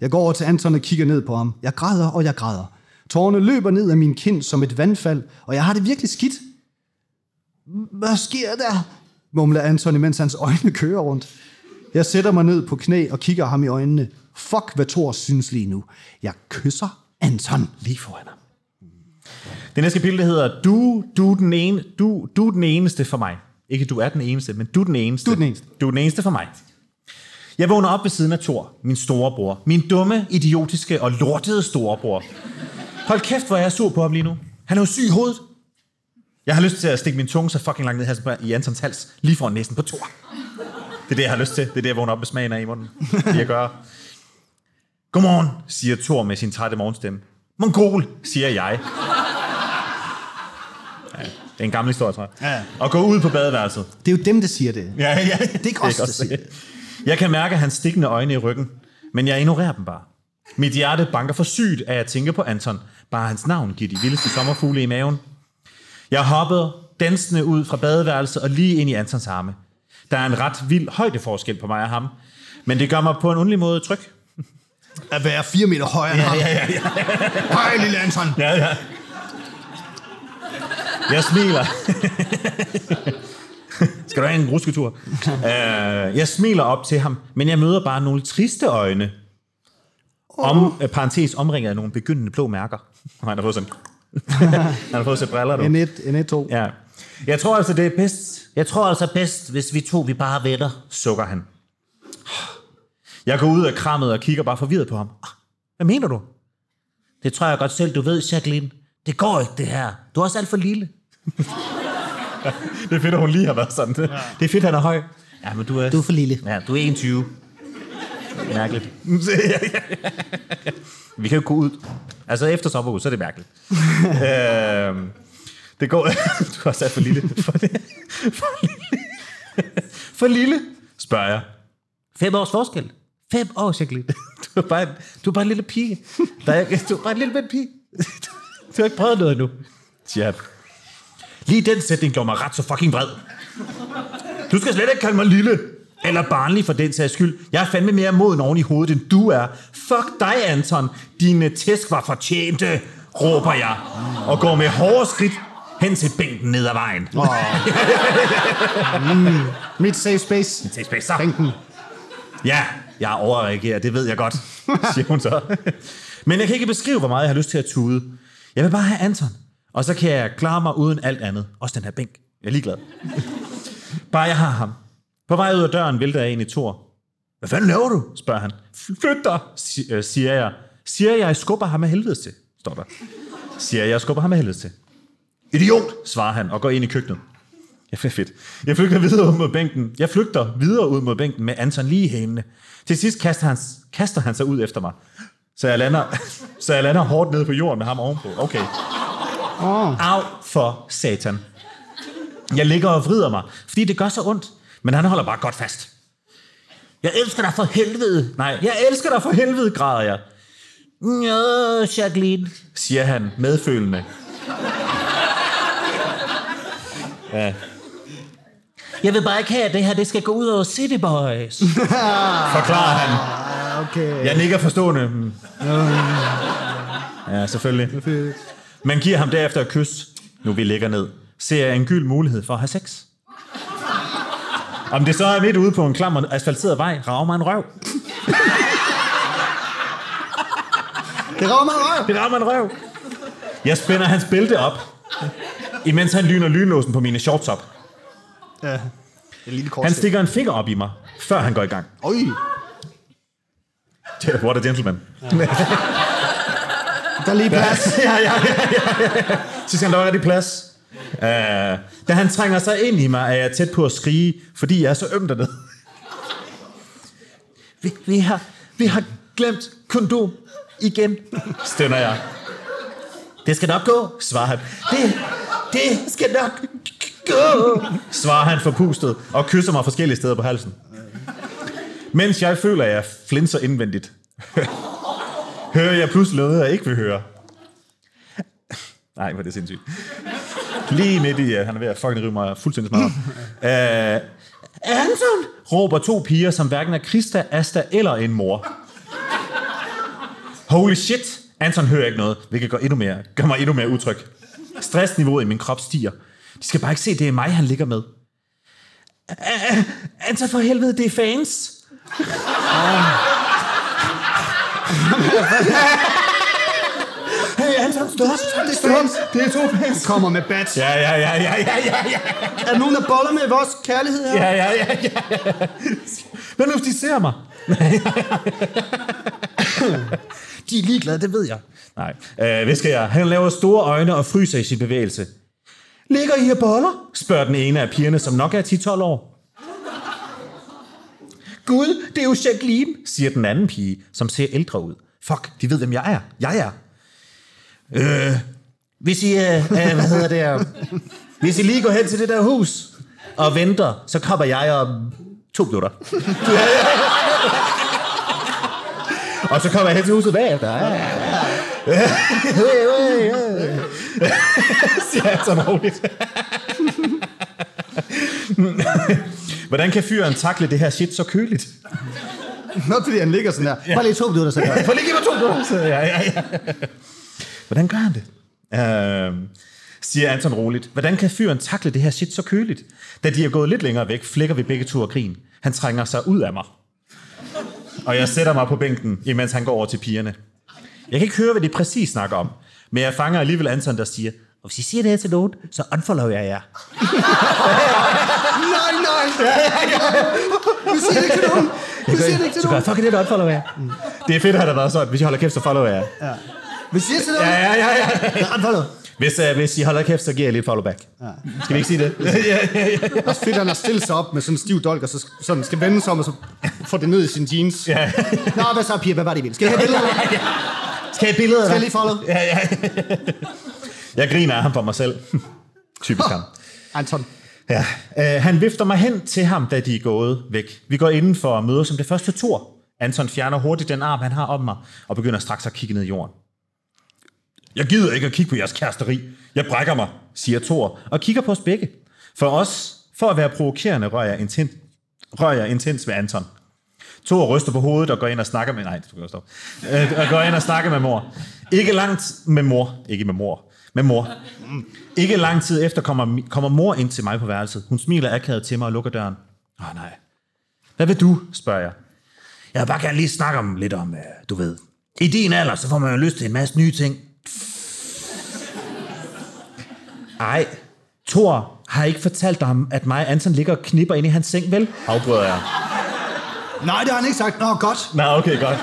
Jeg går over til Anton og kigger ned på ham. Jeg græder, og jeg græder. Tårerne løber ned af min kind som et vandfald, og jeg har det virkelig skidt. Hvad sker der? mumler Anton, mens hans øjne kører rundt. Jeg sætter mig ned på knæ og kigger ham i øjnene. Fuck, hvad Thor synes lige nu. Jeg kysser Anton. Lige foran ham. Det næste kapitel hedder, du, du, den ene, du, du den eneste for mig. Ikke du er den eneste, men du den eneste. Du den eneste. Du den eneste for mig. Jeg vågner op ved siden af Thor, min storebror. Min dumme, idiotiske og lortede storebror. Hold kæft, hvor jeg er sur på ham lige nu. Han er jo syg i hovedet. Jeg har lyst til at stikke min tunge så fucking langt ned halsen på- i Antons hals, lige foran næsen på Thor. Det er det, jeg har lyst til. Det er det, jeg vågner op med smagen af i munden. Det jeg gør. Godmorgen, siger Thor med sin trætte morgenstemme. Mongol, siger jeg. Ja, det er en gammel historie, tror jeg. Ja. Og gå ud på badeværelset. Det er jo dem, der siger det. Ja, ja. Det er ikke os, der siger det. Jeg kan mærke hans stikkende øjne i ryggen, men jeg ignorerer dem bare. Mit hjerte banker for sygt af at tænke på Anton. Bare hans navn giver de vildeste sommerfugle i maven. Jeg hoppede dansende ud fra badeværelset og lige ind i Antons arme. Der er en ret vild højdeforskel på mig og ham, men det gør mig på en underlig måde tryg. At være fire meter højere end ham. ja, ja. Hej, lille Anton. Ja, ja. Jeg smiler. Skal du have en rusketur? uh, jeg smiler op til ham, men jeg møder bare nogle triste øjne. Om, uh, parentes, omringet af nogle begyndende blå mærker. Og han har fået sådan... han har fået sig briller, du. En et, en et, to. Ja. Jeg tror altså, det er bedst. Jeg tror altså bedst, hvis vi to vi bare er venner, sukker han. Jeg går ud af krammet og kigger bare forvirret på ham. Hvad mener du? Det tror jeg godt selv, du ved, Jacqueline. Det går ikke, det her. Du er også alt for lille. det er fedt, at hun lige har været sådan. Ja. Det er fedt, han er høj. Ja, men du er... Du er for lille. Ja, du er 21. Mærkeligt. Vi kan jo gå ud. Altså efter sommerhus, så er det mærkeligt. øhm, det går... du har sat for lille. For, lille. for lille. For lille, spørger jeg. Fem års forskel. Fem år, Jacqueline. Du er bare en, du er bare en lille pige. Der er, du er bare en lille bitte pige. Du har ikke prøvet noget endnu, han. Lige den sætning gjorde mig ret så fucking vred. Du skal slet ikke kalde mig lille. Eller barnlig for den sags skyld. Jeg er fandme mere moden oven i hovedet, end du er. Fuck dig, Anton. Dine tæsk var fortjente, råber jeg. Og går med hårde skridt hen til bænken ned ad vejen. Oh. mm, mit safe space. Safe space, så. Bænken. Ja, jeg overreagerer, det ved jeg godt, siger hun så. Men jeg kan ikke beskrive, hvor meget jeg har lyst til at tude. Jeg vil bare have Anton, og så kan jeg klare mig uden alt andet. Også den her bænk. Jeg er ligeglad. Bare jeg har ham. På vej ud af døren vælter jeg ind i Thor. Hvad fanden laver du? spørger han. Flyt dig, øh, siger jeg. Siger jeg, jeg skubber ham af helvede til, står der. Siger jeg, jeg skubber ham af helvede til. Idiot, svarer han og går ind i køkkenet. Ja, det er fedt. Jeg flygter videre ud mod bænken. Jeg flygter videre ud mod bænken med Anton lige i hælene. Til sidst kaster han, kaster han sig ud efter mig. Så jeg lander, så jeg lander hårdt nede på jorden med ham ovenpå. Okay. Oh. Au for satan. Jeg ligger og vrider mig, fordi det gør så ondt. Men han holder bare godt fast. Jeg elsker dig for helvede. Nej, jeg elsker dig for helvede, græder jeg. Ja, Jacqueline, siger han medfølende. Ja. Jeg vil bare ikke have, at det her det skal gå ud over City Boys. Forklarer han. Okay. Jeg nikker forstående. Ja, selvfølgelig. Man giver ham derefter et kys, nu vi ligger ned. Ser jeg en gyld mulighed for at have sex. Om det så er midt ude på en klam og asfalteret vej, rager mig en røv. Det rammer røv. Det rammer en røv. Jeg spænder hans bælte op, imens han lyner lynlåsen på mine shorts op. Ja. En lille kort Han stikker en finger op i mig, før han går i gang. Oj. What a gentleman. Der er lige plads. ja, ja, ja, ja, ja. Så skal han der var rigtig plads. Uh, da han trænger sig ind i mig, er jeg tæt på at skrige, fordi jeg er så øm dernede. Vi, vi, har, vi har glemt kondom igen, stønner jeg. Det skal nok gå, svarer han. Det, det skal nok gå, svarer han forpustet og kysser mig forskellige steder på halsen. Mens jeg føler, at jeg flinser indvendigt, hører jeg pludselig noget, jeg ikke vil høre. Nej, hvor er det sindssygt. Lige midt i, at han er ved at fucking rive mig fuldstændig smart. uh, Anton! råber to piger, som hverken er Krista, Asta eller en mor. Holy shit! Anton hører ikke noget, hvilket gør, endnu mere, gør mig endnu mere utryg. Stressniveauet i min krop stiger. De skal bare ikke se, det er mig, han ligger med. Uh, Anton, for helvede, det er fans. Hey, Anton, stop! Det er fans! Det er to fans! Kommer med bats. Ja, ja, ja, ja, ja, ja, ja. Er der nogen, der boller med vores kærlighed her? Ja, ja, ja, ja. Hvad nu, hvis de ser mig? de er ligeglade, det ved jeg. Nej, øh, hvad skal jeg? Han laver store øjne og fryser i sin bevægelse. Ligger I her boller? spørger den ene af pigerne, som nok er 10-12 år. Gud, det er jo Jacqueline, siger den anden pige, som ser ældre ud. Fuck, de ved, hvem jeg er. Jeg er. Øh, hvis I, øh, øh, hvad hedder det, øh, hvis I lige går hen til det der hus og venter, så kommer jeg om to minutter. og så kommer jeg hen til huset bagefter. Ja, ja, ja. Siger jeg roligt. Hvordan kan fyren takle det her shit så køligt? Nok fordi han ligger sådan der. Bare lige to minutter, så jeg. For lige mig to minutter. Så, ja, ja, ja. Hvordan gør han det? Uh, siger Anton roligt. Hvordan kan fyren takle det her shit så køligt? Da de er gået lidt længere væk, flækker vi begge to af grin. Han trænger sig ud af mig. Og jeg sætter mig på bænken, imens han går over til pigerne. Jeg kan ikke høre, hvad de præcis snakker om, men jeg fanger alligevel Anton, der siger, og hvis I siger det her til nogen, så unfollow jeg jer. Nej, nej. Du siger det ikke til nogen. Du siger det ikke til Så gør nogen. jeg fucking det, unfollow jeg. Det er fedt, at der har været sådan, hvis I holder kæft, så follow jer. Vi siger til Ja, nogen. ja, ja, ja. Ja, unfollow. Hvis, uh, hvis I holder kæft, så giver jeg lige follow back. Ja. Skal vi ikke sige det? ja, ja, ja. Også fedt, han har stillet sig op med sådan en stiv dolk, og så sådan skal vende sig om, og så Få det ned i sin jeans. Ja. Nå, hvad så, Pia? Hvad var det, I ville? Skal jeg have billeder? Skal jeg have billeder Skal jeg lige follow? Ja, ja. Jeg griner af ham for mig selv. Typisk ham. Anton. Ja. Øh, han vifter mig hen til ham, da de er gået væk. Vi går indenfor og møder som det første tur. Anton fjerner hurtigt den arm, han har om mig, og begynder straks at kigge ned i jorden. Jeg gider ikke at kigge på jeres kæresteri. Jeg brækker mig, siger Thor, og kigger på os begge. For os, for at være provokerende, rører jeg, intens, rører jeg intens ved Anton. Thor ryster på hovedet og går ind og snakker med... Nej, det skal stoppe. Øh, og går ind og snakker med mor. Ikke langt med mor. Ikke med mor. Med mor. Ikke lang tid efter kommer, kommer mor ind til mig på værelset. Hun smiler akavet til mig og lukker døren. Åh oh, nej. Hvad vil du, spørger jeg. Jeg vil bare gerne lige snakke om lidt om, øh, du ved. I din alder, så får man jo lyst til en masse nye ting. Ej, Thor har ikke fortalt dig, at mig og Anton ligger og knipper ind i hans seng, vel? Afbryder jeg. Nej, det har han ikke sagt. Nå, godt. Nå, okay, godt.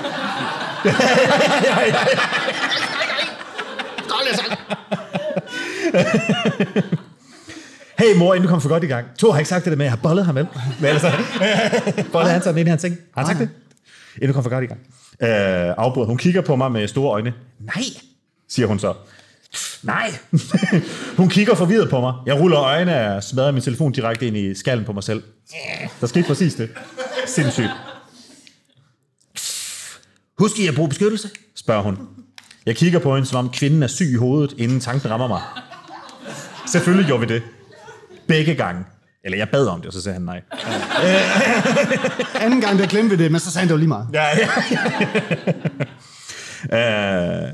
Hey mor, inden du kom for godt i gang. Thor har ikke sagt det med, at jeg har bollet ham, vel? Men altså, bollet han sådan ind i hans ting. Har han sagt det? Inden du kom for godt i gang. Øh, afbrud. Hun kigger på mig med store øjne. Nej, siger hun så. Nej. hun kigger forvirret på mig. Jeg ruller øjnene og smadrer min telefon direkte ind i skallen på mig selv. Der skete præcis det. Sindssygt. Husk I at bruge beskyttelse? spørger hun. Jeg kigger på hende, som om kvinden er syg i hovedet, inden tanken rammer mig. Selvfølgelig gjorde vi det. Begge gange. Eller jeg bad om det, og så sagde han nej. Anden gang, der glemte vi det, men så sagde han det jo lige meget. Ja, ja. øh,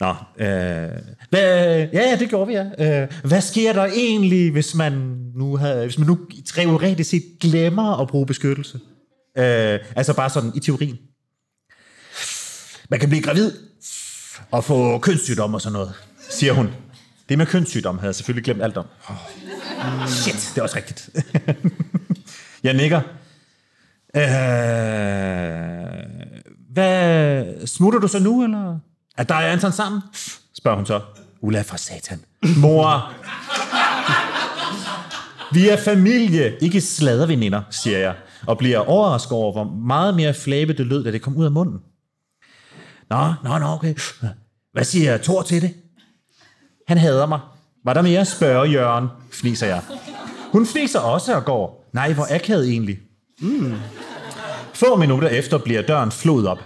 nå, øh, hvad, ja, ja, det gjorde vi, ja. Øh, hvad sker der egentlig, hvis man nu, havde, hvis man nu teoretisk set glemmer at bruge beskyttelse? Øh, altså bare sådan i teorien. Man kan blive gravid og få kønssygdomme og sådan noget, siger hun. Det med kønssygdom havde jeg selvfølgelig glemt alt om. Oh, shit, det er også rigtigt. jeg nikker. Øh, hvad, smutter du så nu, eller? Er dig og Anton sammen? Spørger hun så. Ulla fra satan. Mor. Vi er familie, ikke sladerveninder, siger jeg, og bliver overrasket over, hvor meget mere flæbe det lød, da det kom ud af munden. Nå, nå, nå, okay. Hvad siger Thor til det? Han hader mig. Var der mere, spørger Jørgen, fniser jeg. Hun fniser også og går. Nej, hvor akavet egentlig. Mm. Få minutter efter bliver døren flået op.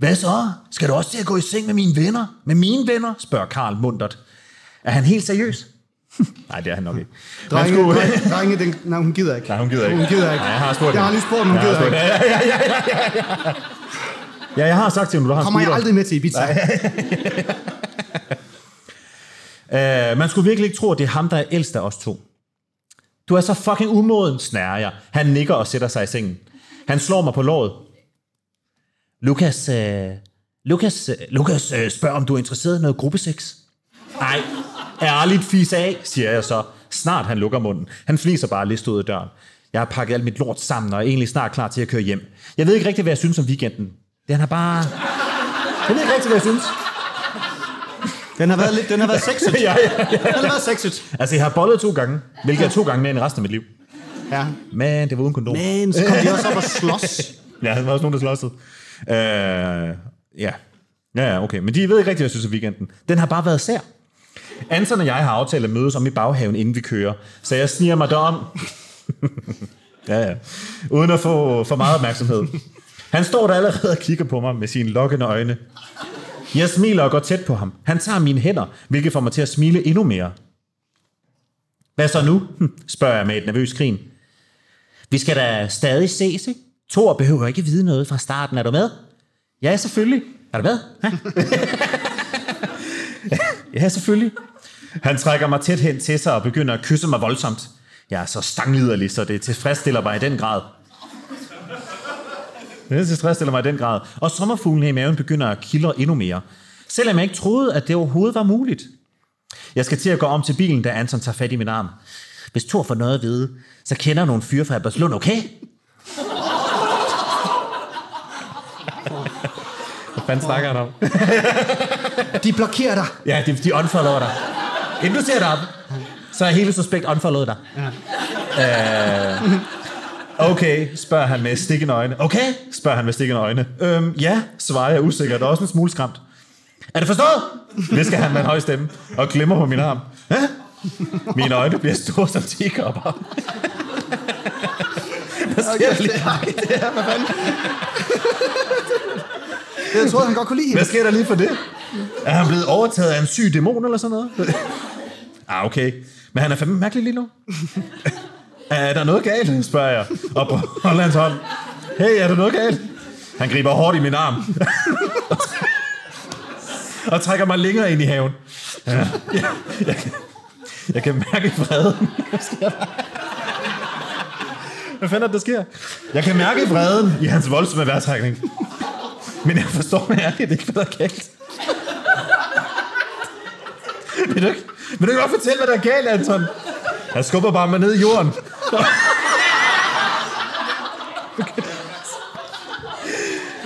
Hvad så? Skal du også til at gå i seng med mine venner? Med mine venner? spørger Karl mundret. Er han helt seriøs? Nej, det er han nok ikke. Drenge, skulle- drenge, drenge den, nej, hun gider ikke. Nej, hun gider ikke. Hun gider ikke. Nej, jeg har spurgt Jeg har lige spurgt, om hun Jeg gider ikke. Ja, ja, ja, ja, ja, ja. Ja, jeg har sagt til hende, du har Kommer jeg aldrig med til Ibiza? Uh, man skulle virkelig ikke tro, at det er ham, der er ældst af os to. Du er så fucking umoden, snærer jeg. Han nikker og sætter sig i sengen. Han slår mig på låret. Lukas, uh, Lukas, uh, Lukas uh, spørger, om du er interesseret i noget gruppesex. Nej, ærligt fis af, siger jeg så. Snart han lukker munden. Han fliser bare lidt ud af døren. Jeg har pakket alt mit lort sammen, og er egentlig snart klar til at køre hjem. Jeg ved ikke rigtig, hvad jeg synes om weekenden. Den har bare... Jeg ved ikke rigtig, hvad jeg synes. Den har været lidt, den har været sexet. ja, ja, ja. Den har været sexet. Altså, jeg har bollet to gange, hvilket er to gange mere end resten af mit liv. Ja. Men det var uden kondom. Men så kom de også op og slås. Ja, der var også nogen, der slåsede. Øh, ja. Ja, ja, okay. Men de ved ikke rigtig, hvad jeg synes om weekenden. Den har bare været sær. Anton og jeg har aftalt at mødes om i baghaven, inden vi kører. Så jeg sniger mig derom. ja, ja. Uden at få for meget opmærksomhed. Han står der allerede og kigger på mig med sine lokkende øjne. Jeg smiler og går tæt på ham. Han tager mine hænder, hvilket får mig til at smile endnu mere. Hvad så nu? Hm, spørger jeg med et nervøst grin. Vi skal da stadig ses, ikke? Thor behøver ikke vide noget fra starten. Er du med? Ja, selvfølgelig. Er du med? Ha? ja, selvfølgelig. Han trækker mig tæt hen til sig og begynder at kysse mig voldsomt. Jeg er så stangliderlig, så det tilfredsstiller mig i den grad. Det tilfredsstiller mig i den grad. Og sommerfuglen i maven begynder at kildre endnu mere. Selvom jeg ikke troede, at det overhovedet var muligt. Jeg skal til at gå om til bilen, da Anton tager fat i min arm. Hvis Thor får noget at vide, så kender nogle fyre fra Albertslund, okay? Hvad snakker han om? De blokerer dig. Ja, de, de unfollower dig. Inden du ser dig op, så er hele suspekt unfollowet dig. Ja. Øh, Okay, spørger han med stikkende øjne. Okay, spørger han med stikkende øjne. Øhm, ja, svarer jeg usikkert og også en smule skræmt. Er det forstået? Visker han med en høj stemme og glemmer på min arm. Hæ? Mine øjne bliver store som teakopper. Hvad sker der lige? det er, hvad fanden? Jeg troede, han godt kunne lide Hvad sker der lige for det? Er han blevet overtaget af en syg dæmon eller sådan noget? ah, okay. Men han er fandme mærkelig lige nu. er der noget galt, spørger jeg. Og på holder hans hånd. Hey, er der noget galt? Han griber hårdt i min arm. og trækker mig længere ind i haven. Ja, jeg, jeg, kan, jeg kan mærke vreden. Hvad fanden er det, der sker? Jeg kan mærke vreden i hans voldsomme vejrtrækning. Men jeg forstår mærkeligt ikke, hvad der er galt. Vil du ikke, vil du ikke godt fortælle, hvad der er galt, Anton? Han skubber bare mig ned i jorden.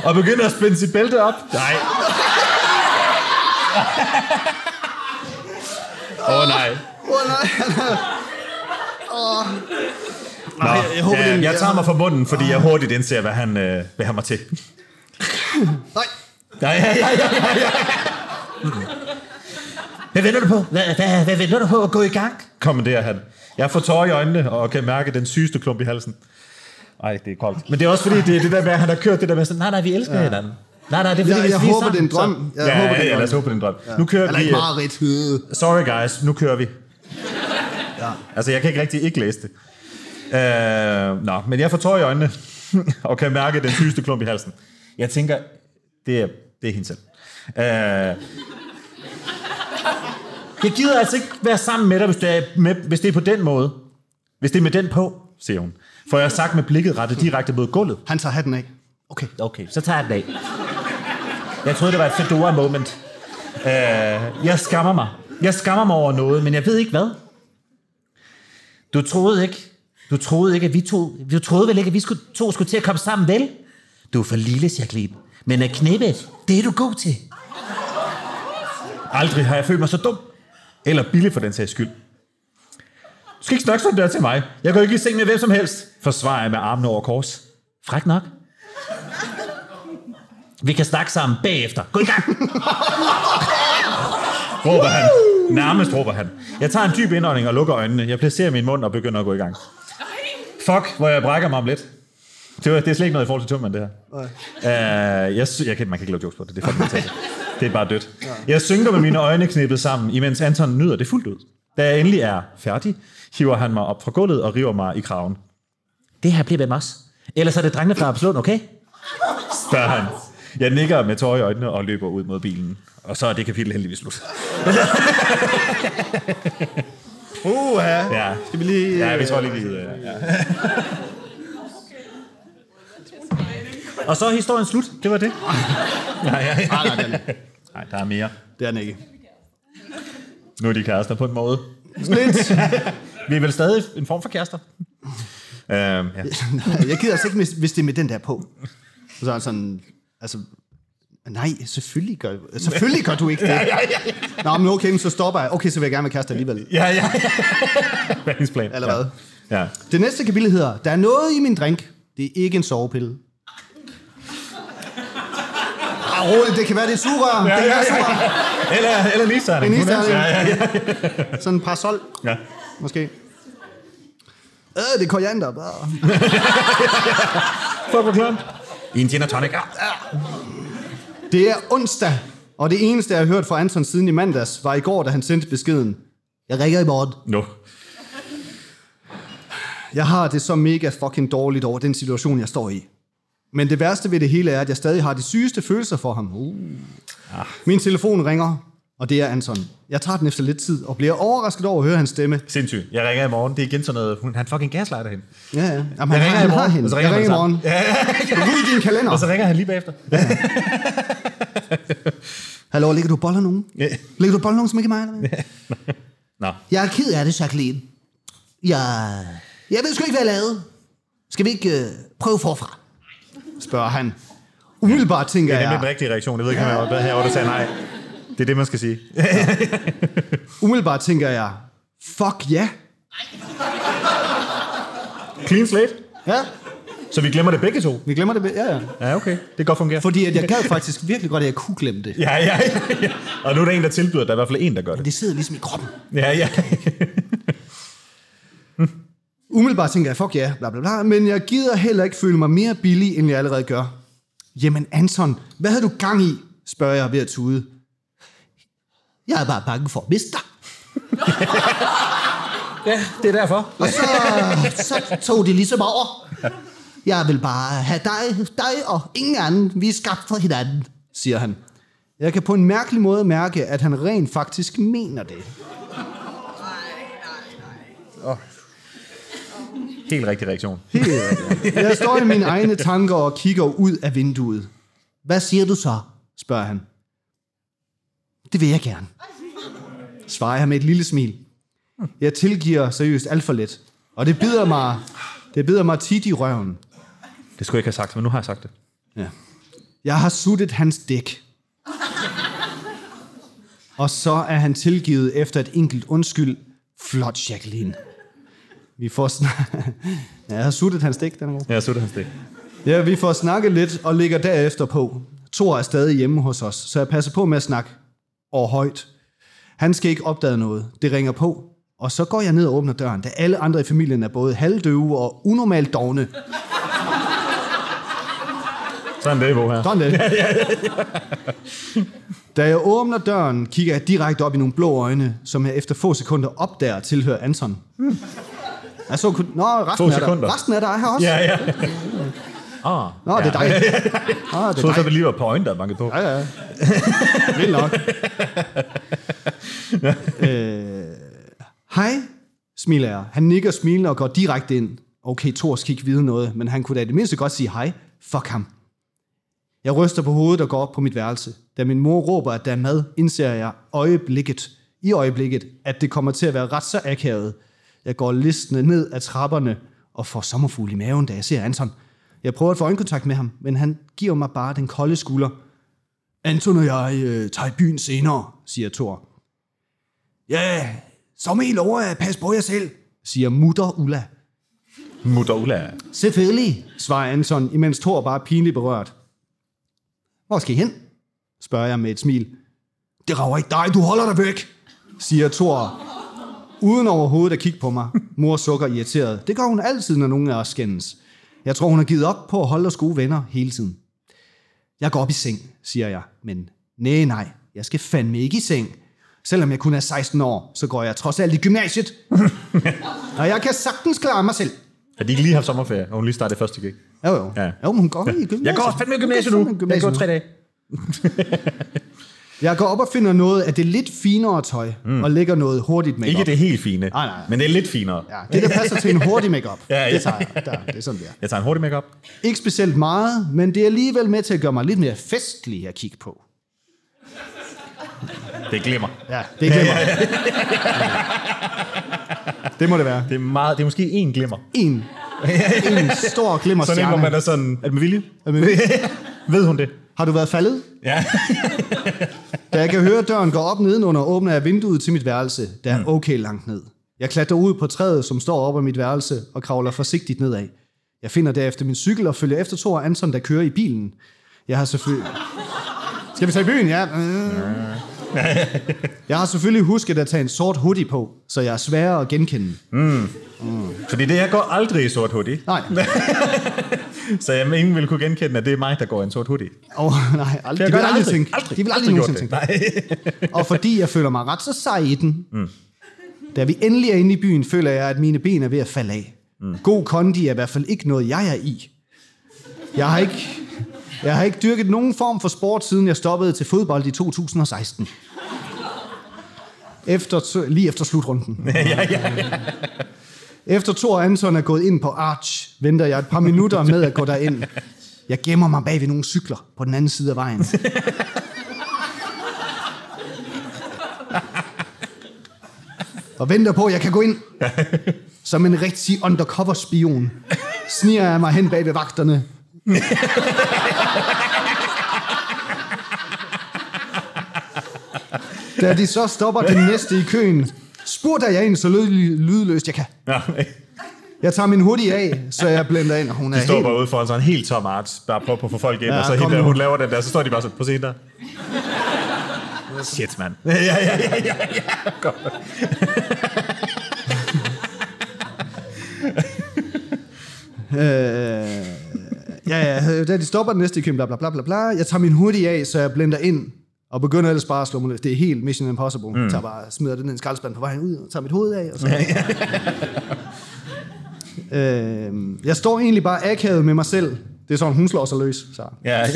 Og begynder at spænde sit bælte op. Nej. Åh oh, nej. Åh, oh, nej. Nå, jeg- jeg håber, ja, det jeg tager mig for munden, fordi jeg hurtigt indser, hvad han øh, vil have mig til. Nej. Ja, ja, ja, ja, ja, ja. Hvad venter du på? Hvad, hvad, hvad venter du på at gå i gang? Kommanderer han. Jeg får tårer i øjnene og kan mærke den sygeste klump i halsen. Nej, det er koldt. Men det er også fordi, det er det der med, at han har kørt det der med sådan, nej, nej, vi elsker ja. hinanden. Nej, nej, det er fordi, Jeg- hvis jeg vi er håber, det er en sammen, drøm. Så... Jeg ja, håber, det er en ja, drøm. lad os håbe, det er en drøm. Ja. Nu kører Eller vi... ikke øh, mareridt. Sorry guys, nu kører vi. ja. Altså, jeg kan ikke rigtig ikke læse det. Uh, nå, men jeg får tår i øjnene, og kan mærke den sygeste klump i halsen. Jeg tænker, det er, det er hende selv. Uh, jeg gider altså ikke være sammen med dig, hvis det, er med, hvis det er på den måde. Hvis det er med den på, siger hun. For jeg har sagt med blikket rettet direkte mod gulvet. Han tager hatten af. Okay. Okay, så tager jeg den af. Jeg troede, det var et fedora moment. Uh, jeg skammer mig. Jeg skammer mig over noget, men jeg ved ikke hvad. Du troede ikke, du troede ikke, at vi to, du troede vel ikke, at vi skulle, to skulle til at komme sammen, vel? Du er for lille, Jacqueline. Men at knippe, det er du god til. Aldrig har jeg følt mig så dum. Eller billig for den sags skyld. Du skal ikke snakke sådan der til mig. Jeg går ikke i seng med hvem som helst. Forsvarer jeg med armene over kors. Fræk nok. Vi kan snakke sammen bagefter. Gå i gang. råber han. Nærmest råber han. Jeg tager en dyb indånding og lukker øjnene. Jeg placerer min mund og begynder at gå i gang. Fuck, hvor jeg brækker mig om lidt. Det, var, det er slet ikke noget i forhold til Tumman, det her. Uh, jeg, jeg kan, man kan ikke lave jokes på det. Det er fucking. Det er bare dødt. Jeg synker med mine øjne knippet sammen, imens Anton nyder det fuldt ud. Da jeg endelig er færdig, hiver han mig op fra gulvet og river mig i kraven. Det her bliver med os. Ellers er det drengene fra Absalon, okay? Spørger han. Jeg nikker med tårer i øjnene og løber ud mod bilen. Og så er det kapitel heldigvis slut. Uh, ja. Ja, Skal vi lige... ja vi tror lige, vi... Ja. Og så er historien slut. Det var det. Nej, ja, ja. Nej, nej, den, Nej, der er mere. det er den ikke. Nu er de kærester på en måde. Lidt. Vi er vel stadig en form for kærester. Øhm, ja. Jeg gider altså ikke, hvis- hvis det er med den der på. Så er sådan... Altså... Nej, selvfølgelig gør, selvfølgelig gør du ikke det. ja, ja, ja. Nå, men okay, men så stopper jeg. Okay, så vil jeg gerne være kæreste alligevel. Ja, ja, ja. Hvad Eller hvad? Ja. ja. Det næste kapitel hedder, der er noget i min drink. Det er ikke en sovepille. Ah, roligt, det kan være, det er sugerør. Ja, det ja, er ja, sugerør. Eller, eller en isterning. En isterning. Ja, ja, ja. Sådan en parasol, ja. måske. Øh, det er koriander. Fuck, hvor klart. I en gin og tonic. Ja. Det er onsdag, og det eneste, jeg har hørt fra Anton siden i mandags, var i går, da han sendte beskeden. Jeg ringer i morgen. No. Jeg har det så mega fucking dårligt over den situation, jeg står i. Men det værste ved det hele er, at jeg stadig har de sygeste følelser for ham. Uh. Min telefon ringer, og det er Anton. Jeg tager den efter lidt tid, og bliver overrasket over at høre hans stemme. Sindssygt. Jeg ringer i morgen. Det er igen sådan noget. Hun, han fucking gaslighter hende. Ja, ja. Jamen, han, Jeg ringer i morgen, hende. og så Jeg ringer ringer i morgen. Ja, ja, ja. i din kalender. Og så ringer han lige bagefter. Hallo, ligger du boller nogen? Ja. Ligger du boller nogen, som ikke er mig? Eller hvad? Nå. Jeg er ked af det, Jacqueline. Jeg, jeg ved sgu ikke, hvad jeg lavede. Skal vi ikke øh, prøve forfra? Spørger han. Umiddelbart tænker Det er nemlig jeg, den rigtige reaktion. Jeg ved ikke, om jeg var herovre, der sagde nej. Det er det, man skal sige. umiddelbart tænker jeg, fuck ja. Clean slate. Ja, Så vi glemmer det begge to? Vi glemmer det. Ja, ja. Ja, okay. Det kan godt fungere. Fordi at jeg gad faktisk virkelig godt, at jeg kunne glemme det. Ja, ja, ja, ja. Og nu er der en, der tilbyder, der er i hvert fald en, der gør det. Det sidder ligesom i kroppen. Ja, ja. Umiddelbart tænker jeg, fuck ja, bla bla bla, men jeg gider heller ikke føle mig mere billig, end jeg allerede gør. Jamen Anton, hvad havde du gang i? spørger jeg ved at tude. Jeg er bare bange for at miste dig. ja, det er derfor. Og så, så tog det ligesom over. Jeg vil bare have dig, dig og ingen anden. Vi er skabt for hinanden, siger han. Jeg kan på en mærkelig måde mærke, at han rent faktisk mener det. Helt rigtig reaktion. Helt rigtigt. Jeg står i mine egne tanker og kigger ud af vinduet. Hvad siger du så? spørger han. Det vil jeg gerne. Svarer jeg med et lille smil. Jeg tilgiver seriøst alt for let. Og det bider mig, det bider mig tit i røven. Det skulle jeg ikke have sagt, men nu har jeg sagt det. Ja. Jeg har suttet hans dæk. Og så er han tilgivet efter et enkelt undskyld. Flot, Jacqueline. Vi får snak... ja, jeg har suttet hans dæk, den er god. Ja, så det hans det. Ja, vi får snakket lidt og ligger derefter på. Thor er stadig hjemme hos os, så jeg passer på med at snakke og højt. Han skal ikke opdage noget. Det ringer på, og så går jeg ned og åbner døren, da alle andre i familien er både halvdøve og unormalt dogne. Sådan det, Bo her. Sådan det. Da jeg åbner døren, kigger jeg direkte op i nogle blå øjne, som jeg efter få sekunder opdager tilhører Anton. Jeg så kun... Nå, resten er der. sekunder. Resten er der her også. Ja, ja. Ah, Nå, det er dig. Jeg det er troede, dig. det lige var på øjnene, der bankede på. Ja, ja. Vildt nok. øh, hej, smiler jeg. Han nikker smilende og går direkte ind. Okay, Thor skal ikke vide noget, men han kunne da i det mindste godt sige hej. Fuck ham. Jeg ryster på hovedet og går op på mit værelse. Da min mor råber, at der er mad, indser jeg øjeblikket, i øjeblikket, at det kommer til at være ret så akavet. Jeg går listende ned ad trapperne og får sommerfugl i maven, da jeg ser Anton. Jeg prøver at få øjenkontakt med ham, men han giver mig bare den kolde skulder. Anton og jeg øh, tager i byen senere, siger Thor. Ja, så må I lov at passe på jer selv, siger mutter Ulla. Mutter Ulla. Selvfølgelig, svarer Anton, imens Thor bare er pinligt berørt. Hvor skal I hen? spørger jeg med et smil. Det rager ikke dig, du holder dig væk, siger Thor, uden overhovedet at kigge på mig. Mor sukker irriteret. Det gør hun altid, når nogen af os skændes. Jeg tror, hun har givet op på at holde os gode venner hele tiden. Jeg går op i seng, siger jeg. Men nej, nej, jeg skal fandme ikke i seng. Selvom jeg kun er 16 år, så går jeg trods alt i gymnasiet. og jeg kan sagtens klare mig selv. Har de ikke lige haft sommerferie, og hun lige startede første gig? Jo, jo. Ja. Jo, men hun går i gymnasiet. Jeg går fandme i gymnasiet nu. i Jeg går gymnasiet tre dage. Jeg går op og finder noget af det lidt finere tøj, mm. og lægger noget hurtigt make Ikke det helt fine, Nej, nej. men det er lidt finere. Ja, det, der passer til en hurtig makeup. Ja, ja. Det tager jeg. Der, det er sådan, det er. Jeg tager en hurtig makeup. Ikke specielt meget, men det er alligevel med til at gøre mig lidt mere festlig at kigge på. Det glemmer. Ja, det glemmer. Det må det være. Det er, meget, det er måske en glemmer. En, en stor glimmer Sådan en, hvor man er sådan, er det med vilje? Ved hun det? Har du været faldet? Ja. Da jeg kan høre døren gå op nedenunder, åbner jeg vinduet til mit værelse, der er okay langt ned. Jeg klatrer ud på træet, som står op af mit værelse, og kravler forsigtigt nedad. Jeg finder derefter min cykel og følger efter Thor Anton, der kører i bilen. Jeg har selvfølgelig... Skal vi tage i byen? Ja. Øh. Jeg har selvfølgelig husket at tage en sort hoodie på, så jeg er sværere at genkende. Fordi det, jeg går aldrig i sort hoodie. Nej, Så jeg ingen vil kunne genkende, at det er mig, der går i en sort hoodie. oh, nej. Jeg De vil aldrig aldrig. tænke. Aldrig. De vil aldrig Aldrig tænke. Nej. og fordi jeg føler mig ret så sej i den. Mm. Da vi endelig er inde i byen, føler jeg, at mine ben er ved at falde af. Mm. God kondi er i hvert fald ikke noget, jeg er i. Jeg har ikke, jeg har ikke dyrket nogen form for sport, siden jeg stoppede til fodbold i 2016. Efter, lige efter slutrunden. ja, ja. Efter Thor Anton er gået ind på Arch, venter jeg et par minutter med at gå derind. Jeg gemmer mig bag ved nogle cykler på den anden side af vejen. og venter på, at jeg kan gå ind. Som en rigtig undercover spion. Sniger jeg mig hen bag ved vagterne. Da de så stopper den næste i køen, spurgter jeg ind så lyd- lydløst jeg kan. ja. Jeg tager min hoodie af, så jeg blender ind, og hun er De står helt... bare ude foran sådan en helt tom art, bare prøver på at få folk ind, Ja, ja, og så kom hende der, nu. hun laver den der, så står de bare sådan, på scenen der. Shit, mand. Ja, ja, ja, ja, ja, ja. Godt. Øh, ja, ja, da de stopper den næste i køen, bla, bla, bla, bla, bla. Jeg tager min hoodie af, så jeg blender ind, og begynder ellers bare at slå mig løs. Det er helt Mission Impossible. Mm. Jeg tager bare, smider den i en skraldespand på vejen ud, og tager mit hoved af, og så... øh, jeg står egentlig bare akavet med mig selv. Det er sådan, hun slår sig løs. Så. Ja, ja.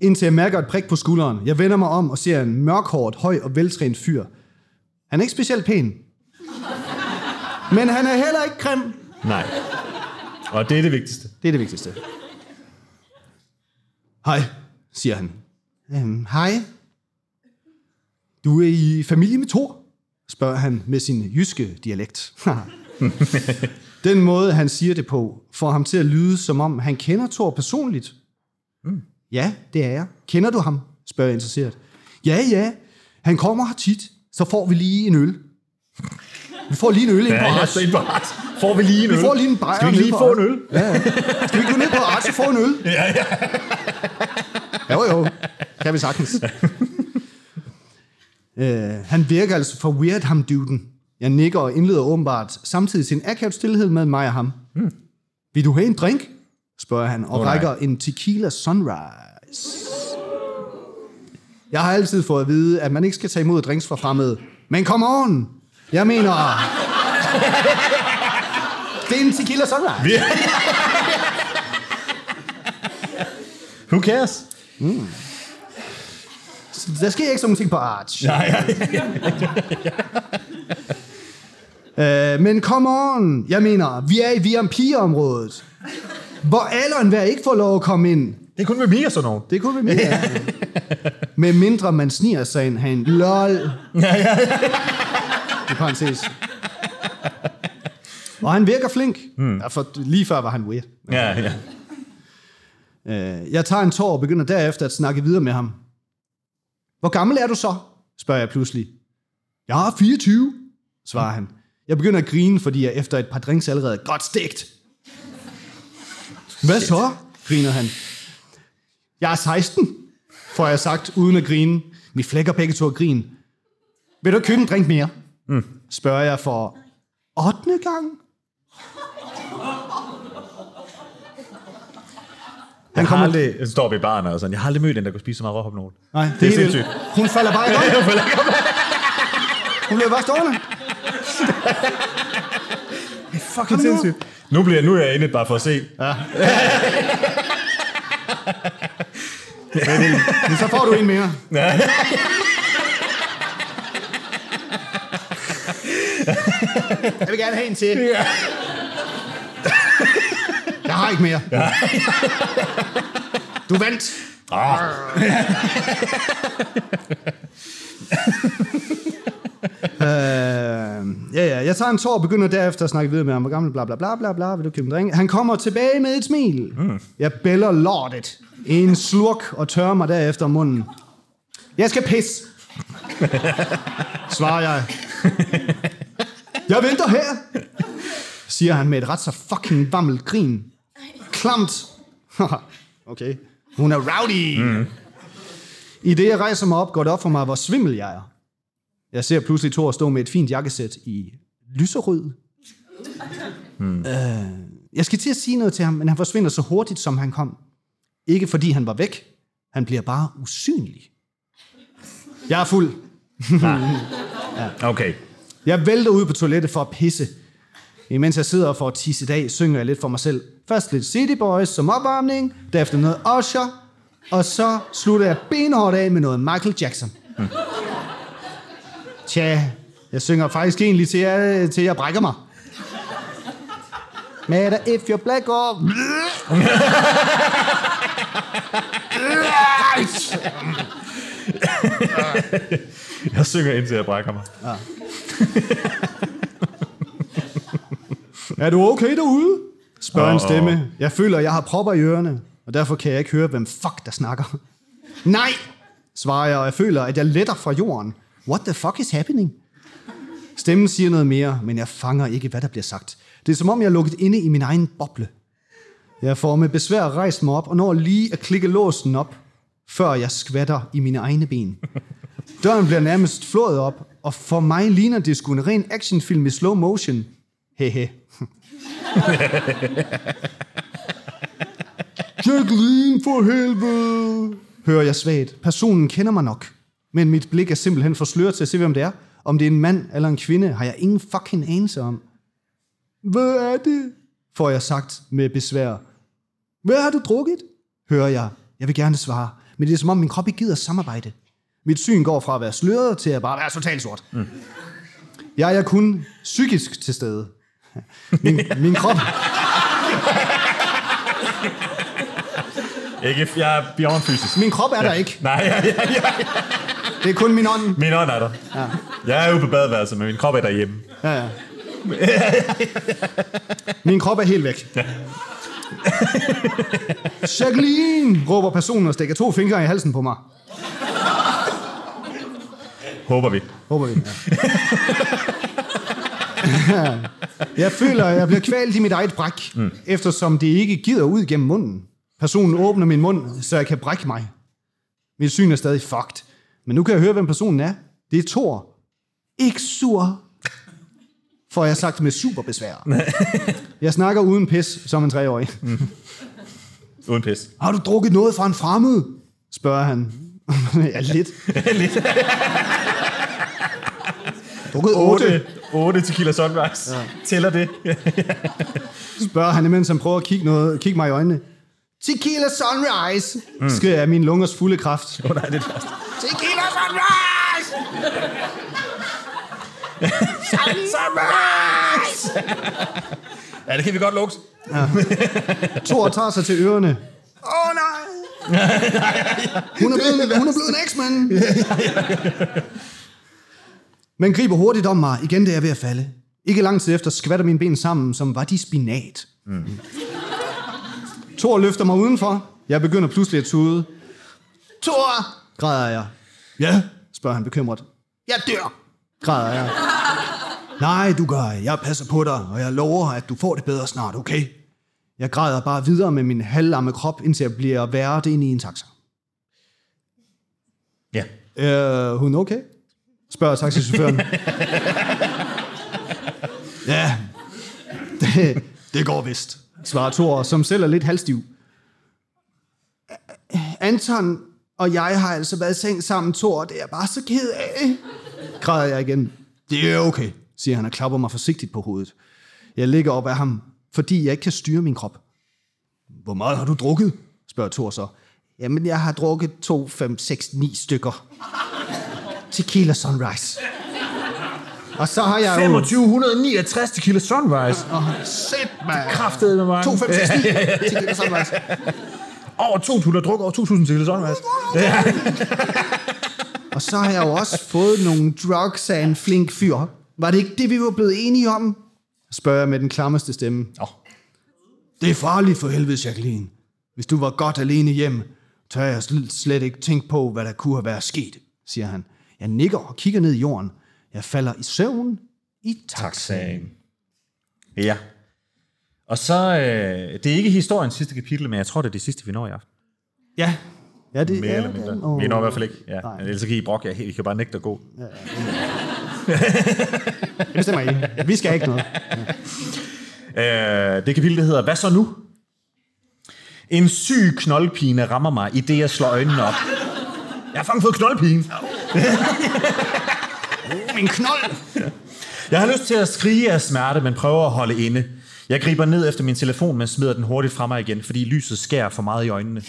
Indtil jeg mærker et prik på skulderen. Jeg vender mig om og ser en mørkhåret, høj og veltrænet fyr. Han er ikke specielt pæn. Men han er heller ikke grim. Nej. Og det er det vigtigste. Det er det vigtigste. Hej, siger han. Øhm, hej. Du er i familie med Thor? spørger han med sin jyske dialekt. Den måde, han siger det på, får ham til at lyde, som om han kender Thor personligt. Mm. Ja, det er jeg. Kender du ham? spørger jeg interesseret. Ja, ja. Han kommer her tit. Så får vi lige en øl. Vi får lige en øl ind på Ja, ja, på. Får vi lige en Vi øl? får lige en bajer Skal vi lige få en øl? Ja, ja. Skal vi gå ned på Arts og få en øl? Ja, ja. Jo, jo. Kan vi sagtens. øh, han virker altså for weird, ham duden. Jeg nikker og indleder åbenbart samtidig sin akavet stillhed med mig og ham. Hmm. Vil du have en drink? spørger han, og oh, nej. rækker en tequila sunrise. Jeg har altid fået at vide, at man ikke skal tage imod drinks fra fremmede. Men kom on! Jeg mener... det er en tequila sunrise. Who cares? Der sker ikke sådan nogle ting på Arch. Nej, ja, ja. Øh, men come on, jeg mener, vi er i VIP-området, hvor alle og enhver ikke får lov at komme ind. Det er kun med sådan noget. Det kunne vi mere. Med mindre man sniger sig ind herinde. LOL. Ja, ja, ja. I parentes. Og han virker flink. Mm. For lige før var han weird. Ja, ja. Øh, jeg tager en tår og begynder derefter at snakke videre med ham. Hvor gammel er du så? spørger jeg pludselig. Jeg er 24, svarer han. Jeg begynder at grine, fordi jeg efter et par drinks allerede er godt stegt. Hvad så? griner han. Jeg er 16, får jeg sagt, uden at grine. Vi flækker begge to af grin. Vil du købe en drink mere? Mm. Spørger jeg for 8. gang. Han har aldrig, så står vi i baren og sådan, jeg har aldrig mødt en, der kunne spise så meget råhop nogen. Nej, Det er helt vildt. sindssygt. Hun falder bare i gang. Hun bliver bare stående. Det er fucking sindssygt. Nu, bliver, nu er jeg inde bare for at se. Ja. Men så får du en mere. Ja. Jeg vil gerne have en til. Jeg har ikke mere. Du vandt. Øh, ja, ja. Jeg tager en tår og begynder derefter at snakke videre med ham. Hvor gammel, bla bla bla bla bla. Vil du købe en drink? Han kommer tilbage med et smil. Mm. Jeg bæller lortet. En slurk og tørrer mig derefter munden. Jeg skal pisse. Svarer jeg. Jeg venter her, siger han med et ret så fucking vammelt grin. Klamt. okay. Hun er rowdy. Mm. I det, jeg rejser mig op, går det op for mig, hvor svimmel jeg er. Jeg ser pludselig Thor stå med et fint jakkesæt i lyserød. Hmm. Øh, jeg skal til at sige noget til ham, men han forsvinder så hurtigt, som han kom. Ikke fordi han var væk. Han bliver bare usynlig. Jeg er fuld. Okay. Jeg vælter ud på toilettet for at pisse. Imens jeg sidder og får tisset af, synger jeg lidt for mig selv. Først lidt City Boys som opvarmning, derefter noget Usher, og så slutter jeg benhårdt af med noget Michael Jackson. Hmm. Tja, jeg synger faktisk egentlig til, jeg, til jeg brækker mig. Matter if you're black or... Jeg synger indtil jeg brækker mig. Er du okay derude? Spørger en stemme. Jeg føler, at jeg har propper i ørerne, og derfor kan jeg ikke høre, hvem fuck der snakker. Nej, svarer jeg, og jeg føler, at jeg letter fra jorden. What the fuck is happening? Stemmen siger noget mere, men jeg fanger ikke, hvad der bliver sagt. Det er som om, jeg er lukket inde i min egen boble. Jeg får med besvær rejst mig op, og når lige at klikke låsen op, før jeg skvatter i mine egne ben. Døren bliver nærmest flået op, og for mig ligner det sgu en ren actionfilm i slow motion. Hehe. Jacqueline, for helvede! Hører jeg svagt. Personen kender mig nok. Men mit blik er simpelthen for sløret til at se, hvem det er. Om det er en mand eller en kvinde, har jeg ingen fucking anelse om. Hvad er det? Får jeg sagt med besvær. Hvad har du drukket? Hører jeg. Jeg vil gerne svare. Men det er som om min krop ikke gider samarbejde. Mit syn går fra at være sløret til at bare være totalt sort. Mm. Jeg er kun psykisk til stede. Min, min krop... Ikke, jeg er beyond fysisk. Min krop er der ikke. Nej, ja, ja, ja. Det er kun min ånd. Min ånd er der. Ja. Jeg er jo på badeværelset, men min krop er derhjemme. Ja, ja. Min krop er helt væk. Ja. Jacqueline, råber personen og stikker to fingre i halsen på mig. Håber vi. Håber vi. Ja. jeg føler, jeg bliver kvalt i mit eget bræk, mm. eftersom det ikke gider ud gennem munden. Personen åbner min mund, så jeg kan brække mig. Mit syn er stadig fucked. Men nu kan jeg høre, hvem personen er. Det er Thor. Ikke sur. Får jeg sagt med super besvær. jeg snakker uden pis, som en treårig. Mm. Uden pis. Har du drukket noget fra en fremmed? Spørger han. ja, lidt. Lidt. Drukket otte. 8, 8 tequila sunrise. Ja. Tæller det? Spørger han, imens han prøver at kigge, noget, kigge mig i øjnene. Tequila sunrise, mm. skriger jeg af min lungers fulde kraft. Åh oh, nej, det er det første. Tequila sunrise! sunrise! Ja, det kan vi godt lukke. Thor tager sig til ørerne. Åh oh, nej! Hun er blevet, hun er blevet en eksmand. Men griber hurtigt om mig. Igen det er jeg ved at falde. Ikke lang tid efter skvatter mine ben sammen, som var de spinat. Mm. Thor løfter mig udenfor. Jeg begynder pludselig at tude. Thor! græder jeg. Ja, spørger han bekymret. Jeg dør, græder jeg. Nej, du gør. Jeg passer på dig, og jeg lover, at du får det bedre snart, okay? Jeg græder bare videre med min halvlamme krop, indtil jeg bliver værret ind i en taxa. Ja. Er hun okay? Spørger taxichaufføren. ja, det, det går vist, svarer Thor, som selv er lidt halvstiv. Anton og jeg har altså været i seng sammen, Thor, det er jeg bare så ked af. Græder jeg igen. Det er okay, siger han og klapper mig forsigtigt på hovedet. Jeg ligger op af ham, fordi jeg ikke kan styre min krop. Hvor meget har du drukket? spørger Thor så. Jamen, jeg har drukket 2, 5, 6, 9 stykker. Tequila Sunrise. Og så har jeg jo... 2569 tequila sunrise. Oh, shit, man. Kraftede med mange. 2, 5, 6, 9 Tequila Sunrise. Over 200 druk, over 2000 tequila sunrise. Og så har jeg jo også fået nogle drugs af en flink fyr. Var det ikke det, vi var blevet enige om? Spørger jeg med den klammeste stemme. Oh. Det er farligt for helvede, Jacqueline. Hvis du var godt alene hjem, tør jeg sl- slet ikke tænke på, hvad der kunne have været sket, siger han. Jeg nikker og kigger ned i jorden. Jeg falder i søvn i taxaen. Ja. Og så, øh, det er ikke historiens sidste kapitel, men jeg tror, det er det sidste, vi når i aften. Ja. Ja, det Mere er eller mindre. den. Åh. Vi når i hvert fald ikke. Ja. Nej. Ellers så kan I brokke jer helt. I kan bare nægte at gå. Det bestemmer I. Vi skal ikke noget. Øh, det kapitel, det hedder, hvad så nu? En syg knoldpine rammer mig, i det jeg slår øjnene op. Jeg har fandme fået knoldpine. Min knold! Jeg har lyst til at skrige af smerte, men prøver at holde inde. Jeg griber ned efter min telefon, men smider den hurtigt fra mig igen, fordi lyset skærer for meget i øjnene.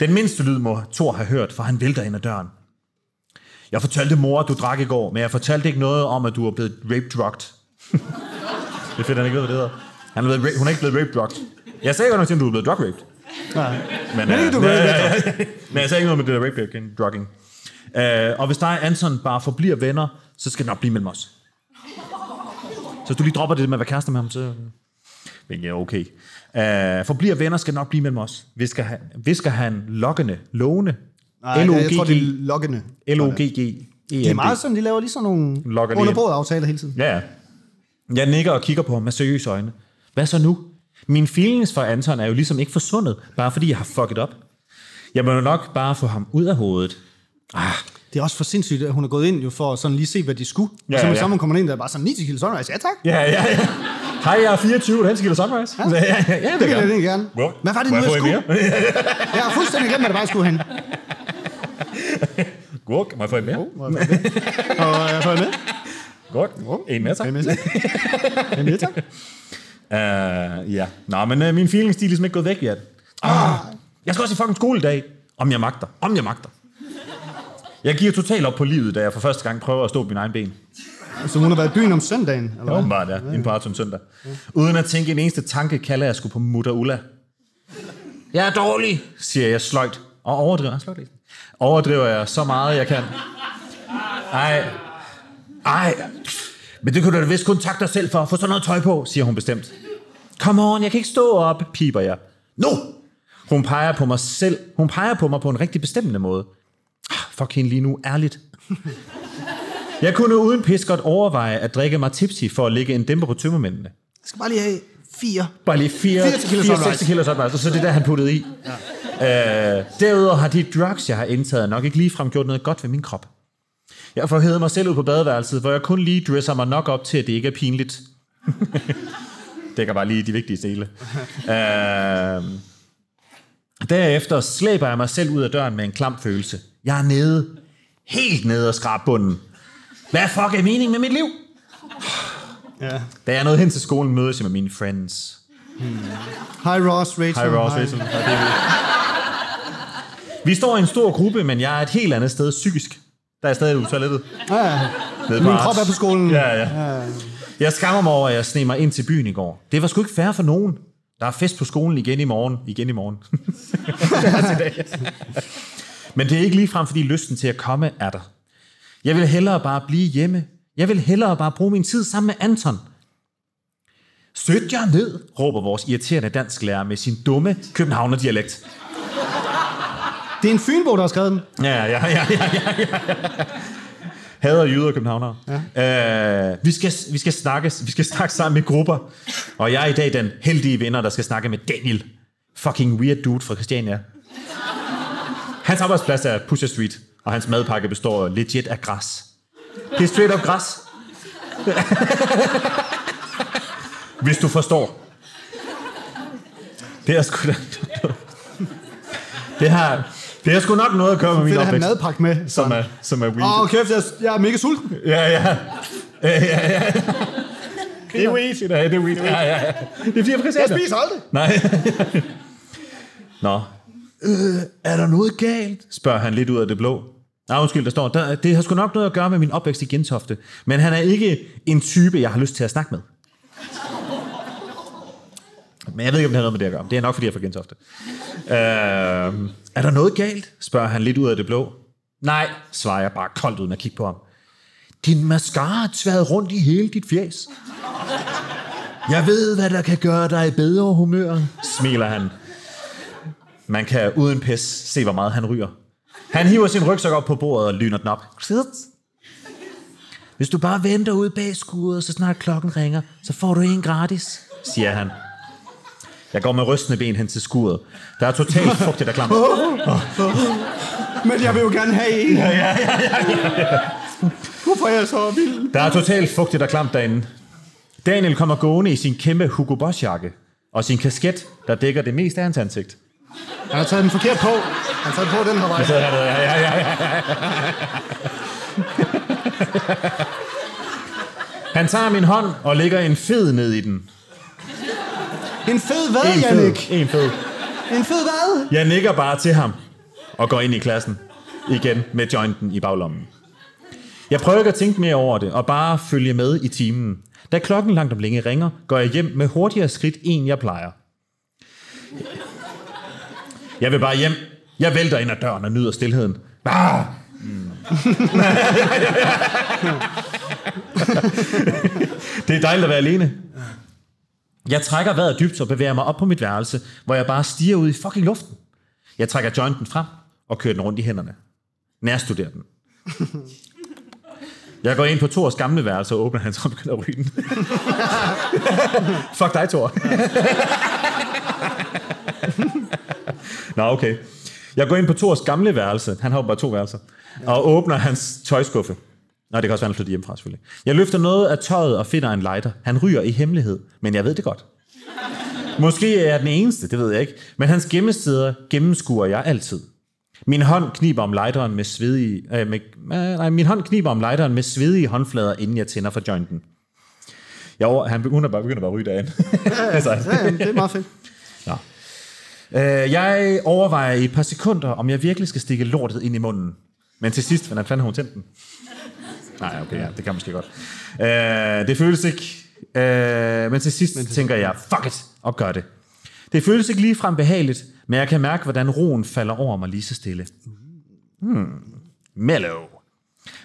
Den mindste lyd må Thor have hørt, for han vælter ind ad døren. Jeg fortalte mor, at du drak i går, men jeg fortalte ikke noget om, at du er blevet rape-drugged. det er fedt, han ikke ved, hvad det hedder. Han er blevet, hun er ikke blevet rape-drugged. Jeg sagde godt nok til, at du er blevet drug-raped. Nej. Men, Men ikke, du øh, ved men jeg sagde ikke noget med det der rape drugging. Uh, og hvis dig og Anton bare forbliver venner, så skal det nok blive mellem os. Så hvis du lige dropper det med at være kærester med ham, så... Men ja, okay. Uh, forbliver venner skal nok blive mellem os. Visker han, visker han lokkende, lovende, Nej, jeg tror, det er L-O-G-G, lokkende. L-O-G-G. Det er meget sådan, de laver lige sådan nogle Lokker lige under ind. bordet aftaler hele tiden. Ja, ja. Jeg nikker og kigger på ham med seriøse øjne. Hvad så nu? Min feelings for Anton er jo ligesom ikke forsvundet, bare fordi jeg har fucket op. Jeg må jo nok bare få ham ud af hovedet. Ah, Det er også for sindssygt, at hun er gået ind jo for sådan lige se, hvad de skulle. Ja, Ja, så med ja. sammen kommer man ind, der er bare sådan 9 til kilo sunrise. Ja, tak. ja, ja, ja. Hej, jeg er 24, den skal sunrise. Ja, ja, ja, ja, Det vil jeg gerne. Hvor- Hvad var det Må nu, jeg jeg få en skulle? Jeg har fuldstændig glemt, hvad det var, jeg skulle hen. Gurk, må jeg få en mere? Og jeg får med. Gurk, en mere, tak. En En med, tak. Uh, ja. Nå, men uh, min feelings, de er ligesom ikke gået væk yet. Ah, jeg skal også i fucking skole i dag. Om jeg magter. Om jeg magter. Jeg giver totalt op på livet, da jeg for første gang prøver at stå på mine egne ben. Så hun har været i byen om søndagen, eller Ja, åbenbart, ja. Inden på Arton søndag. Uden at tænke en eneste tanke, kalder jeg sgu på mutter Ulla. Jeg er dårlig, siger jeg sløjt. Og overdriver, sløjt overdriver jeg så meget, jeg kan. Ej, ej, men det kunne du da vist kun takke dig selv for. Få sådan noget tøj på, siger hun bestemt. Come on, jeg kan ikke stå op, piper jeg. Nu! Hun peger på mig selv. Hun peger på mig på en rigtig bestemmende måde. Ah, Fuck hende lige nu, ærligt. Jeg kunne uden pis godt overveje at drikke mig tipsy for at lægge en dæmper på tømmermændene. Jeg skal bare lige have fire. Bare lige 4 Fire tequila sunrise. tequila sunrise, og så er det der, han puttede i. Ja. Øh, derudover har de drugs, jeg har indtaget, nok ikke ligefrem gjort noget godt ved min krop. Jeg får hævet mig selv ud på badeværelset, hvor jeg kun lige dresser mig nok op til, at det ikke er pinligt. Dækker bare lige de vigtige dele. øh, derefter slæber jeg mig selv ud af døren med en klam følelse. Jeg er nede. Helt nede og skrab bunden. Hvad fuck er meningen med mit liv? Ja. Da jeg nåede hen til skolen, mødes jeg med mine friends. Hej Ross, Rachel. Hej Ross, Rachel. David. Vi står i en stor gruppe, men jeg er et helt andet sted psykisk. Der er stadig på toilettet. Ja, ja. Min krop er på skolen. Ja, ja. Jeg skammer mig over, at jeg sneg mig ind til byen i går. Det var sgu ikke fair for nogen. Der er fest på skolen igen i morgen. Igen i morgen. Men det er ikke ligefrem, fordi lysten til at komme er der. Jeg vil hellere bare blive hjemme. Jeg vil hellere bare bruge min tid sammen med Anton. Sødt jer ned, råber vores irriterende dansklærer med sin dumme københavnerdialekt. Det er en fynbo, der har skrevet den. Ja, ja, ja, ja, ja, ja. Hader jyder og københavnere. Ja. Øh, vi, skal, vi, skal snakke, vi skal snakke sammen i grupper. Og jeg er i dag den heldige vinder, der skal snakke med Daniel. Fucking weird dude fra Christiania. Hans arbejdsplads er Pusher Street, og hans madpakke består legit af græs. Det er straight up græs. Hvis du forstår. Det er sgu da... Det har, det har sgu nok noget at gøre med min Fedt at have opvækst. madpakke med. Som er, som er weed. Åh, oh, kæft, jeg, jeg er mega sulten. Ja, ja. Ja, ja, ja. Det er weed. Er, det er weed. Ja, ja, ja. Det er fire Jeg præsater. spiser aldrig. Nej. Nå. Øh, er der noget galt? Spørger han lidt ud af det blå. Nej, undskyld, der står, der, det har sgu nok noget at gøre med min opvækst i Gentofte. Men han er ikke en type, jeg har lyst til at snakke med. Men jeg ved ikke, om det har noget med det at gøre. Det er nok, fordi jeg er fra Gentofte. Øh, er der noget galt? Spørger han lidt ud af det blå. Nej, svarer jeg bare koldt uden at kigge på ham. Din mascara er tværet rundt i hele dit fjes. Jeg ved, hvad der kan gøre dig i bedre humør, smiler han. Man kan uden pis se, hvor meget han ryger. Han hiver sin rygsæk op på bordet og lyner den op. Hvis du bare venter ude bag skuret, så snart klokken ringer, så får du en gratis, siger han. Jeg går med rystende ben hen til skuret. Der er totalt fugtigt og klamt. Men jeg vil jo gerne have en. Ja, ja, ja, ja. Hvorfor er jeg så vild? Der er totalt fugtigt og klamt derinde. Daniel kommer gående i sin kæmpe Hugo Boss jakke og sin kasket, der dækker det meste af hans ansigt. Han har taget den forkert på. Han har taget den på den her vej. Det, ja, ja, ja, ja. Han tager min hånd og lægger en fed ned i den. En fed hvad, En Jannik? fed. En fed. En fed hvad? Jeg nikker bare til ham og går ind i klassen igen med jointen i baglommen. Jeg prøver ikke at tænke mere over det og bare følge med i timen. Da klokken langt om længe ringer, går jeg hjem med hurtigere skridt end jeg plejer. Jeg vil bare hjem. Jeg vælter ind ad døren og nyder stillheden. Ah! Mm. det er dejligt at være alene. Jeg trækker vejret dybt og bevæger mig op på mit værelse, hvor jeg bare stiger ud i fucking luften. Jeg trækker jointen frem og kører den rundt i hænderne. Nærstuderer den. Jeg går ind på Thors gamle værelse og åbner hans og begynder at ryge den. Fuck dig, Thor. Nå, okay. Jeg går ind på Thors gamle værelse. Han har jo bare to værelser. Og åbner hans tøjskuffe. Nå, det kan også være, han flytter hjemmefra, selvfølgelig. Jeg løfter noget af tøjet og finder en lighter. Han ryger i hemmelighed, men jeg ved det godt. Måske er jeg den eneste, det ved jeg ikke. Men hans gemmesteder gennemskuer jeg altid. Min hånd kniber om lighteren med svedige... Øh, med, øh, nej, min hånd kniber om lighteren med svedige håndflader, inden jeg tænder for jointen. Jeg over, han begynder bare, begynder bare at ryge derinde. altså, Ja, jamen, det er meget fedt. øh, jeg overvejer i et par sekunder, om jeg virkelig skal stikke lortet ind i munden. Men til sidst, hvordan fanden har hun tændt den? Nej, okay, ja, det kan måske godt. Øh, det føles ikke... Øh, men til sidst men tænker jeg, fuck it, og gør det. Det føles ikke ligefrem behageligt, men jeg kan mærke, hvordan roen falder over mig lige så stille. Hmm. Mellow.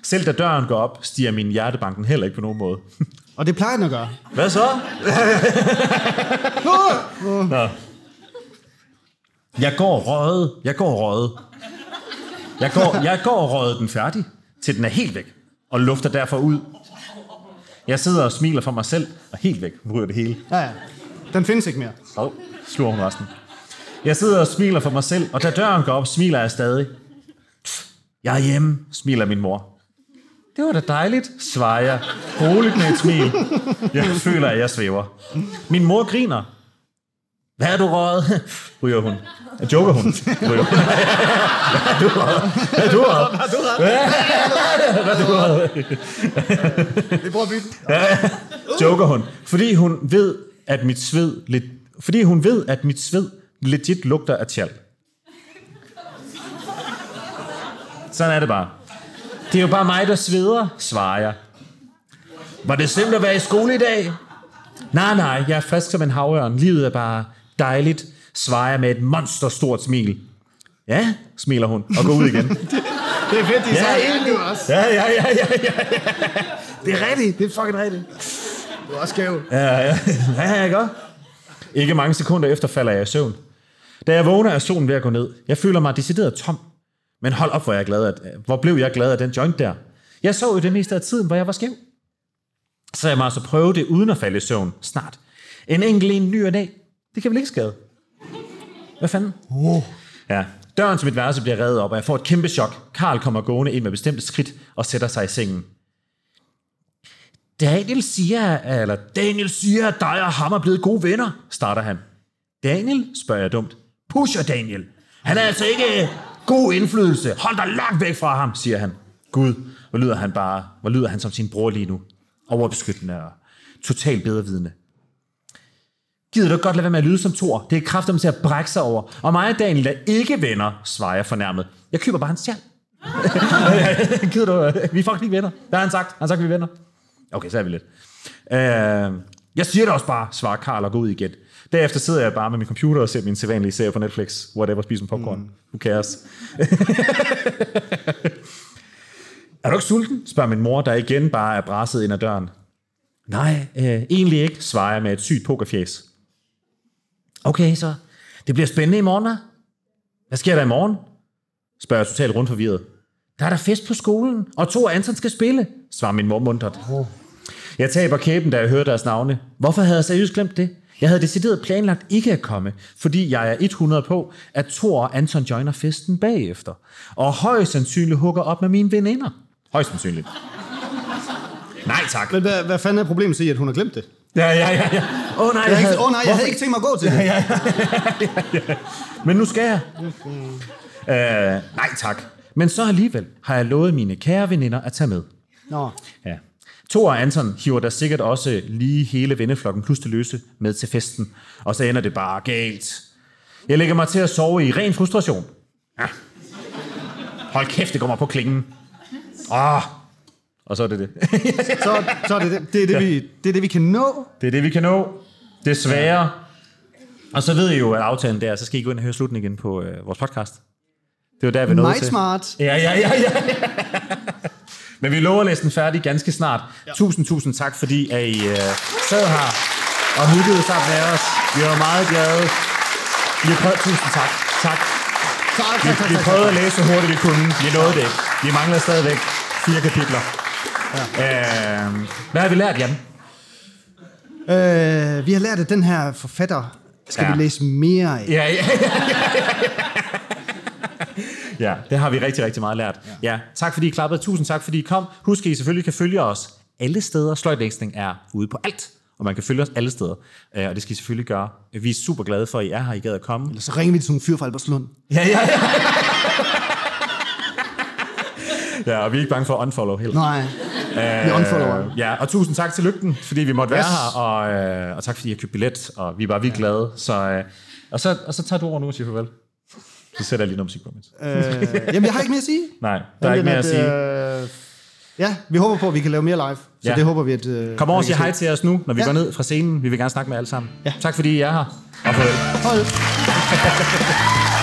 Selv da døren går op, stiger min hjertebanken heller ikke på nogen måde. Og det plejer den at gøre. Hvad så? Nå. Jeg går røget. Jeg går røget. Jeg går, jeg går røget den færdig, til den er helt væk, og lufter derfor ud. Jeg sidder og smiler for mig selv, og helt væk ryger det hele. Ja, ja. Den findes ikke mere. Og sluger hun resten. Jeg sidder og smiler for mig selv, og da døren går op, smiler jeg stadig. Jeg er hjemme, smiler min mor. Det var da dejligt, svarer jeg, roligt med et smil. Jeg føler, at jeg svæver. Min mor griner. Hvad er du røget? Ryger hun. Joker hun. Ryger hun. Hvad er du røget? Hvad er du røget? Hvad er du røget? Vi prøver at bytte. Joker hun. Fordi hun ved, at mit sved... Lidt, fordi hun ved, at mit sved legit lugter af tjal. Sådan er det bare. Det er jo bare mig, der sveder, svarer jeg. Var det slemt at være i skole i dag? Nej, nej, jeg er frisk som en havørn. Livet er bare dejligt, svarer jeg med et monsterstort smil. Ja, smiler hun og går ud igen. Det er fedt, de Ja, sagde egentlig. også. Ja, ja, ja, ja, ja. Det er rigtigt, det er fucking rigtigt. Du er også skæv. Ja, ja, ja, ja, godt. Ikke mange sekunder efter falder jeg i søvn. Da jeg vågner, er solen ved at gå ned. Jeg føler mig decideret tom. Men hold op, hvor, jeg er glad, at, hvor blev jeg glad af den joint der. Jeg så jo det meste af tiden, hvor jeg var skæv. Så jeg må altså prøve det uden at falde i søvn. Snart. En enkelt en ny og dag. Det kan vel ikke skade? Hvad fanden? Oh. Ja. Døren til mit værelse bliver reddet op, og jeg får et kæmpe chok. Karl kommer gående ind med bestemte skridt og sætter sig i sengen. Daniel siger, eller Daniel siger, at dig og ham er blevet gode venner, starter han. Daniel, spørger jeg dumt. Pusher Daniel. Han er altså ikke god indflydelse. Hold dig langt væk fra ham, siger han. Gud, hvor lyder han bare, hvor lyder han som sin bror lige nu. Overbeskyttende og totalt bedrevidende. Gider du godt lade være med at lyde som Thor? Det er kraftigt til at brække sig over. Og mig og Daniel er ikke venner, svarer jeg fornærmet. Jeg køber bare hans stjal. Gider du? Vi er faktisk ikke venner. Hvad har han sagt? Han har sagt, vi er venner. Okay, så er vi lidt. Uh, jeg siger det også bare, svarer Karl og går ud igen. Derefter sidder jeg bare med min computer og ser min sædvanlige serie på Netflix. Whatever, spiser en popcorn. Mm. Who cares? er du ikke sulten? spørger min mor, der igen bare er brasset ind ad døren. Nej, øh, egentlig ikke, svarer jeg med et sygt pokerfjes. Okay, så det bliver spændende i morgen, da? Hvad sker der i morgen? Spørger jeg totalt rundt forvirret. Der er der fest på skolen, og to af Anton skal spille, svarer min mor mundret. Jeg taber kæben, da jeg hører deres navne. Hvorfor havde jeg seriøst glemt det? Jeg havde decideret planlagt ikke at komme, fordi jeg er 100 på, at Thor og Anton joiner festen bagefter. Og højst sandsynligt hugger op med mine veninder. Højst sandsynligt. Nej tak. Men hvad, hvad fanden er problemet i, at hun har glemt det? Ja, ja, ja. ja. Åh oh, nej, Jeg, havde, oh, nej, jeg havde ikke tænkt mig at gå til det. Men nu skal jeg. Øh, nej tak. Men så alligevel har jeg lovet mine kære veninder at tage med. Nå, Ja. Thor og Anton hiver der sikkert også lige hele venneflokken plus til løse med til festen, og så ender det bare galt. Jeg lægger mig til at sove i ren frustration. Ja. Hold kæft, det går mig på klingen. Ah. Og så er det det. så, så er det det. Det er det, vi, det er det, vi kan nå. det er det, vi kan nå. Desværre. Og så ved I jo, at aftalen der, så skal I gå ind og høre slutningen igen på øh, vores podcast. Det er jo der, vi er nået Meget til. smart. Ja, ja, ja, ja. Men vi lover at læse den færdig ganske snart. Ja. Tusind, tusind tak, fordi at I uh, sad her og hyggede sammen med os. Vi var meget glade. Vi har prøvet, tusind tak. Tak. Tak, Vi, tak, tak, vi tak, prøvede at læse så hurtigt vi kunne. Vi nåede det ikke. Vi mangler stadigvæk fire kapitler. Ja. Øh, hvad har vi lært, Jan? Øh, vi har lært, at den her forfatter skal Ja. ja. vi læse mere af. Ja, ja, ja. det har vi rigtig, rigtig meget lært. Ja. ja. Tak fordi I klappede. Tusind tak fordi I kom. Husk, at I selvfølgelig kan følge os alle steder. Sløjtlæsning er ude på alt, og man kan følge os alle steder. Øh, Og det skal I selvfølgelig gøre. Vi er super glade for, at I er her. I gad at komme. Eller så ringer vi til en fyr fra Albertslund. Ja, ja, ja. ja, og vi er ikke bange for at unfollow heller. Nej, vi unfollower. Øh, ja, og tusind tak til Lygten, fordi vi måtte Yes. være her, og, øh, og tak fordi I har købt billet, og vi er bare virkelig glade. Så, øh, og, så, og så tager du over nu og siger farvel. Så sætter jeg lige noget musik på, mens. Øh, jamen, jeg har ikke mere at sige. Nej, der er ikke mere at sige. Øh, ja, vi håber på, at vi kan lave mere live. Så Ja. det håber vi, at... Øh, Kom over og at sig hej til os nu, når vi Ja. går ned fra scenen. Vi vil gerne snakke med alle sammen. Ja. Tak fordi I er her. Og farvel. Hold.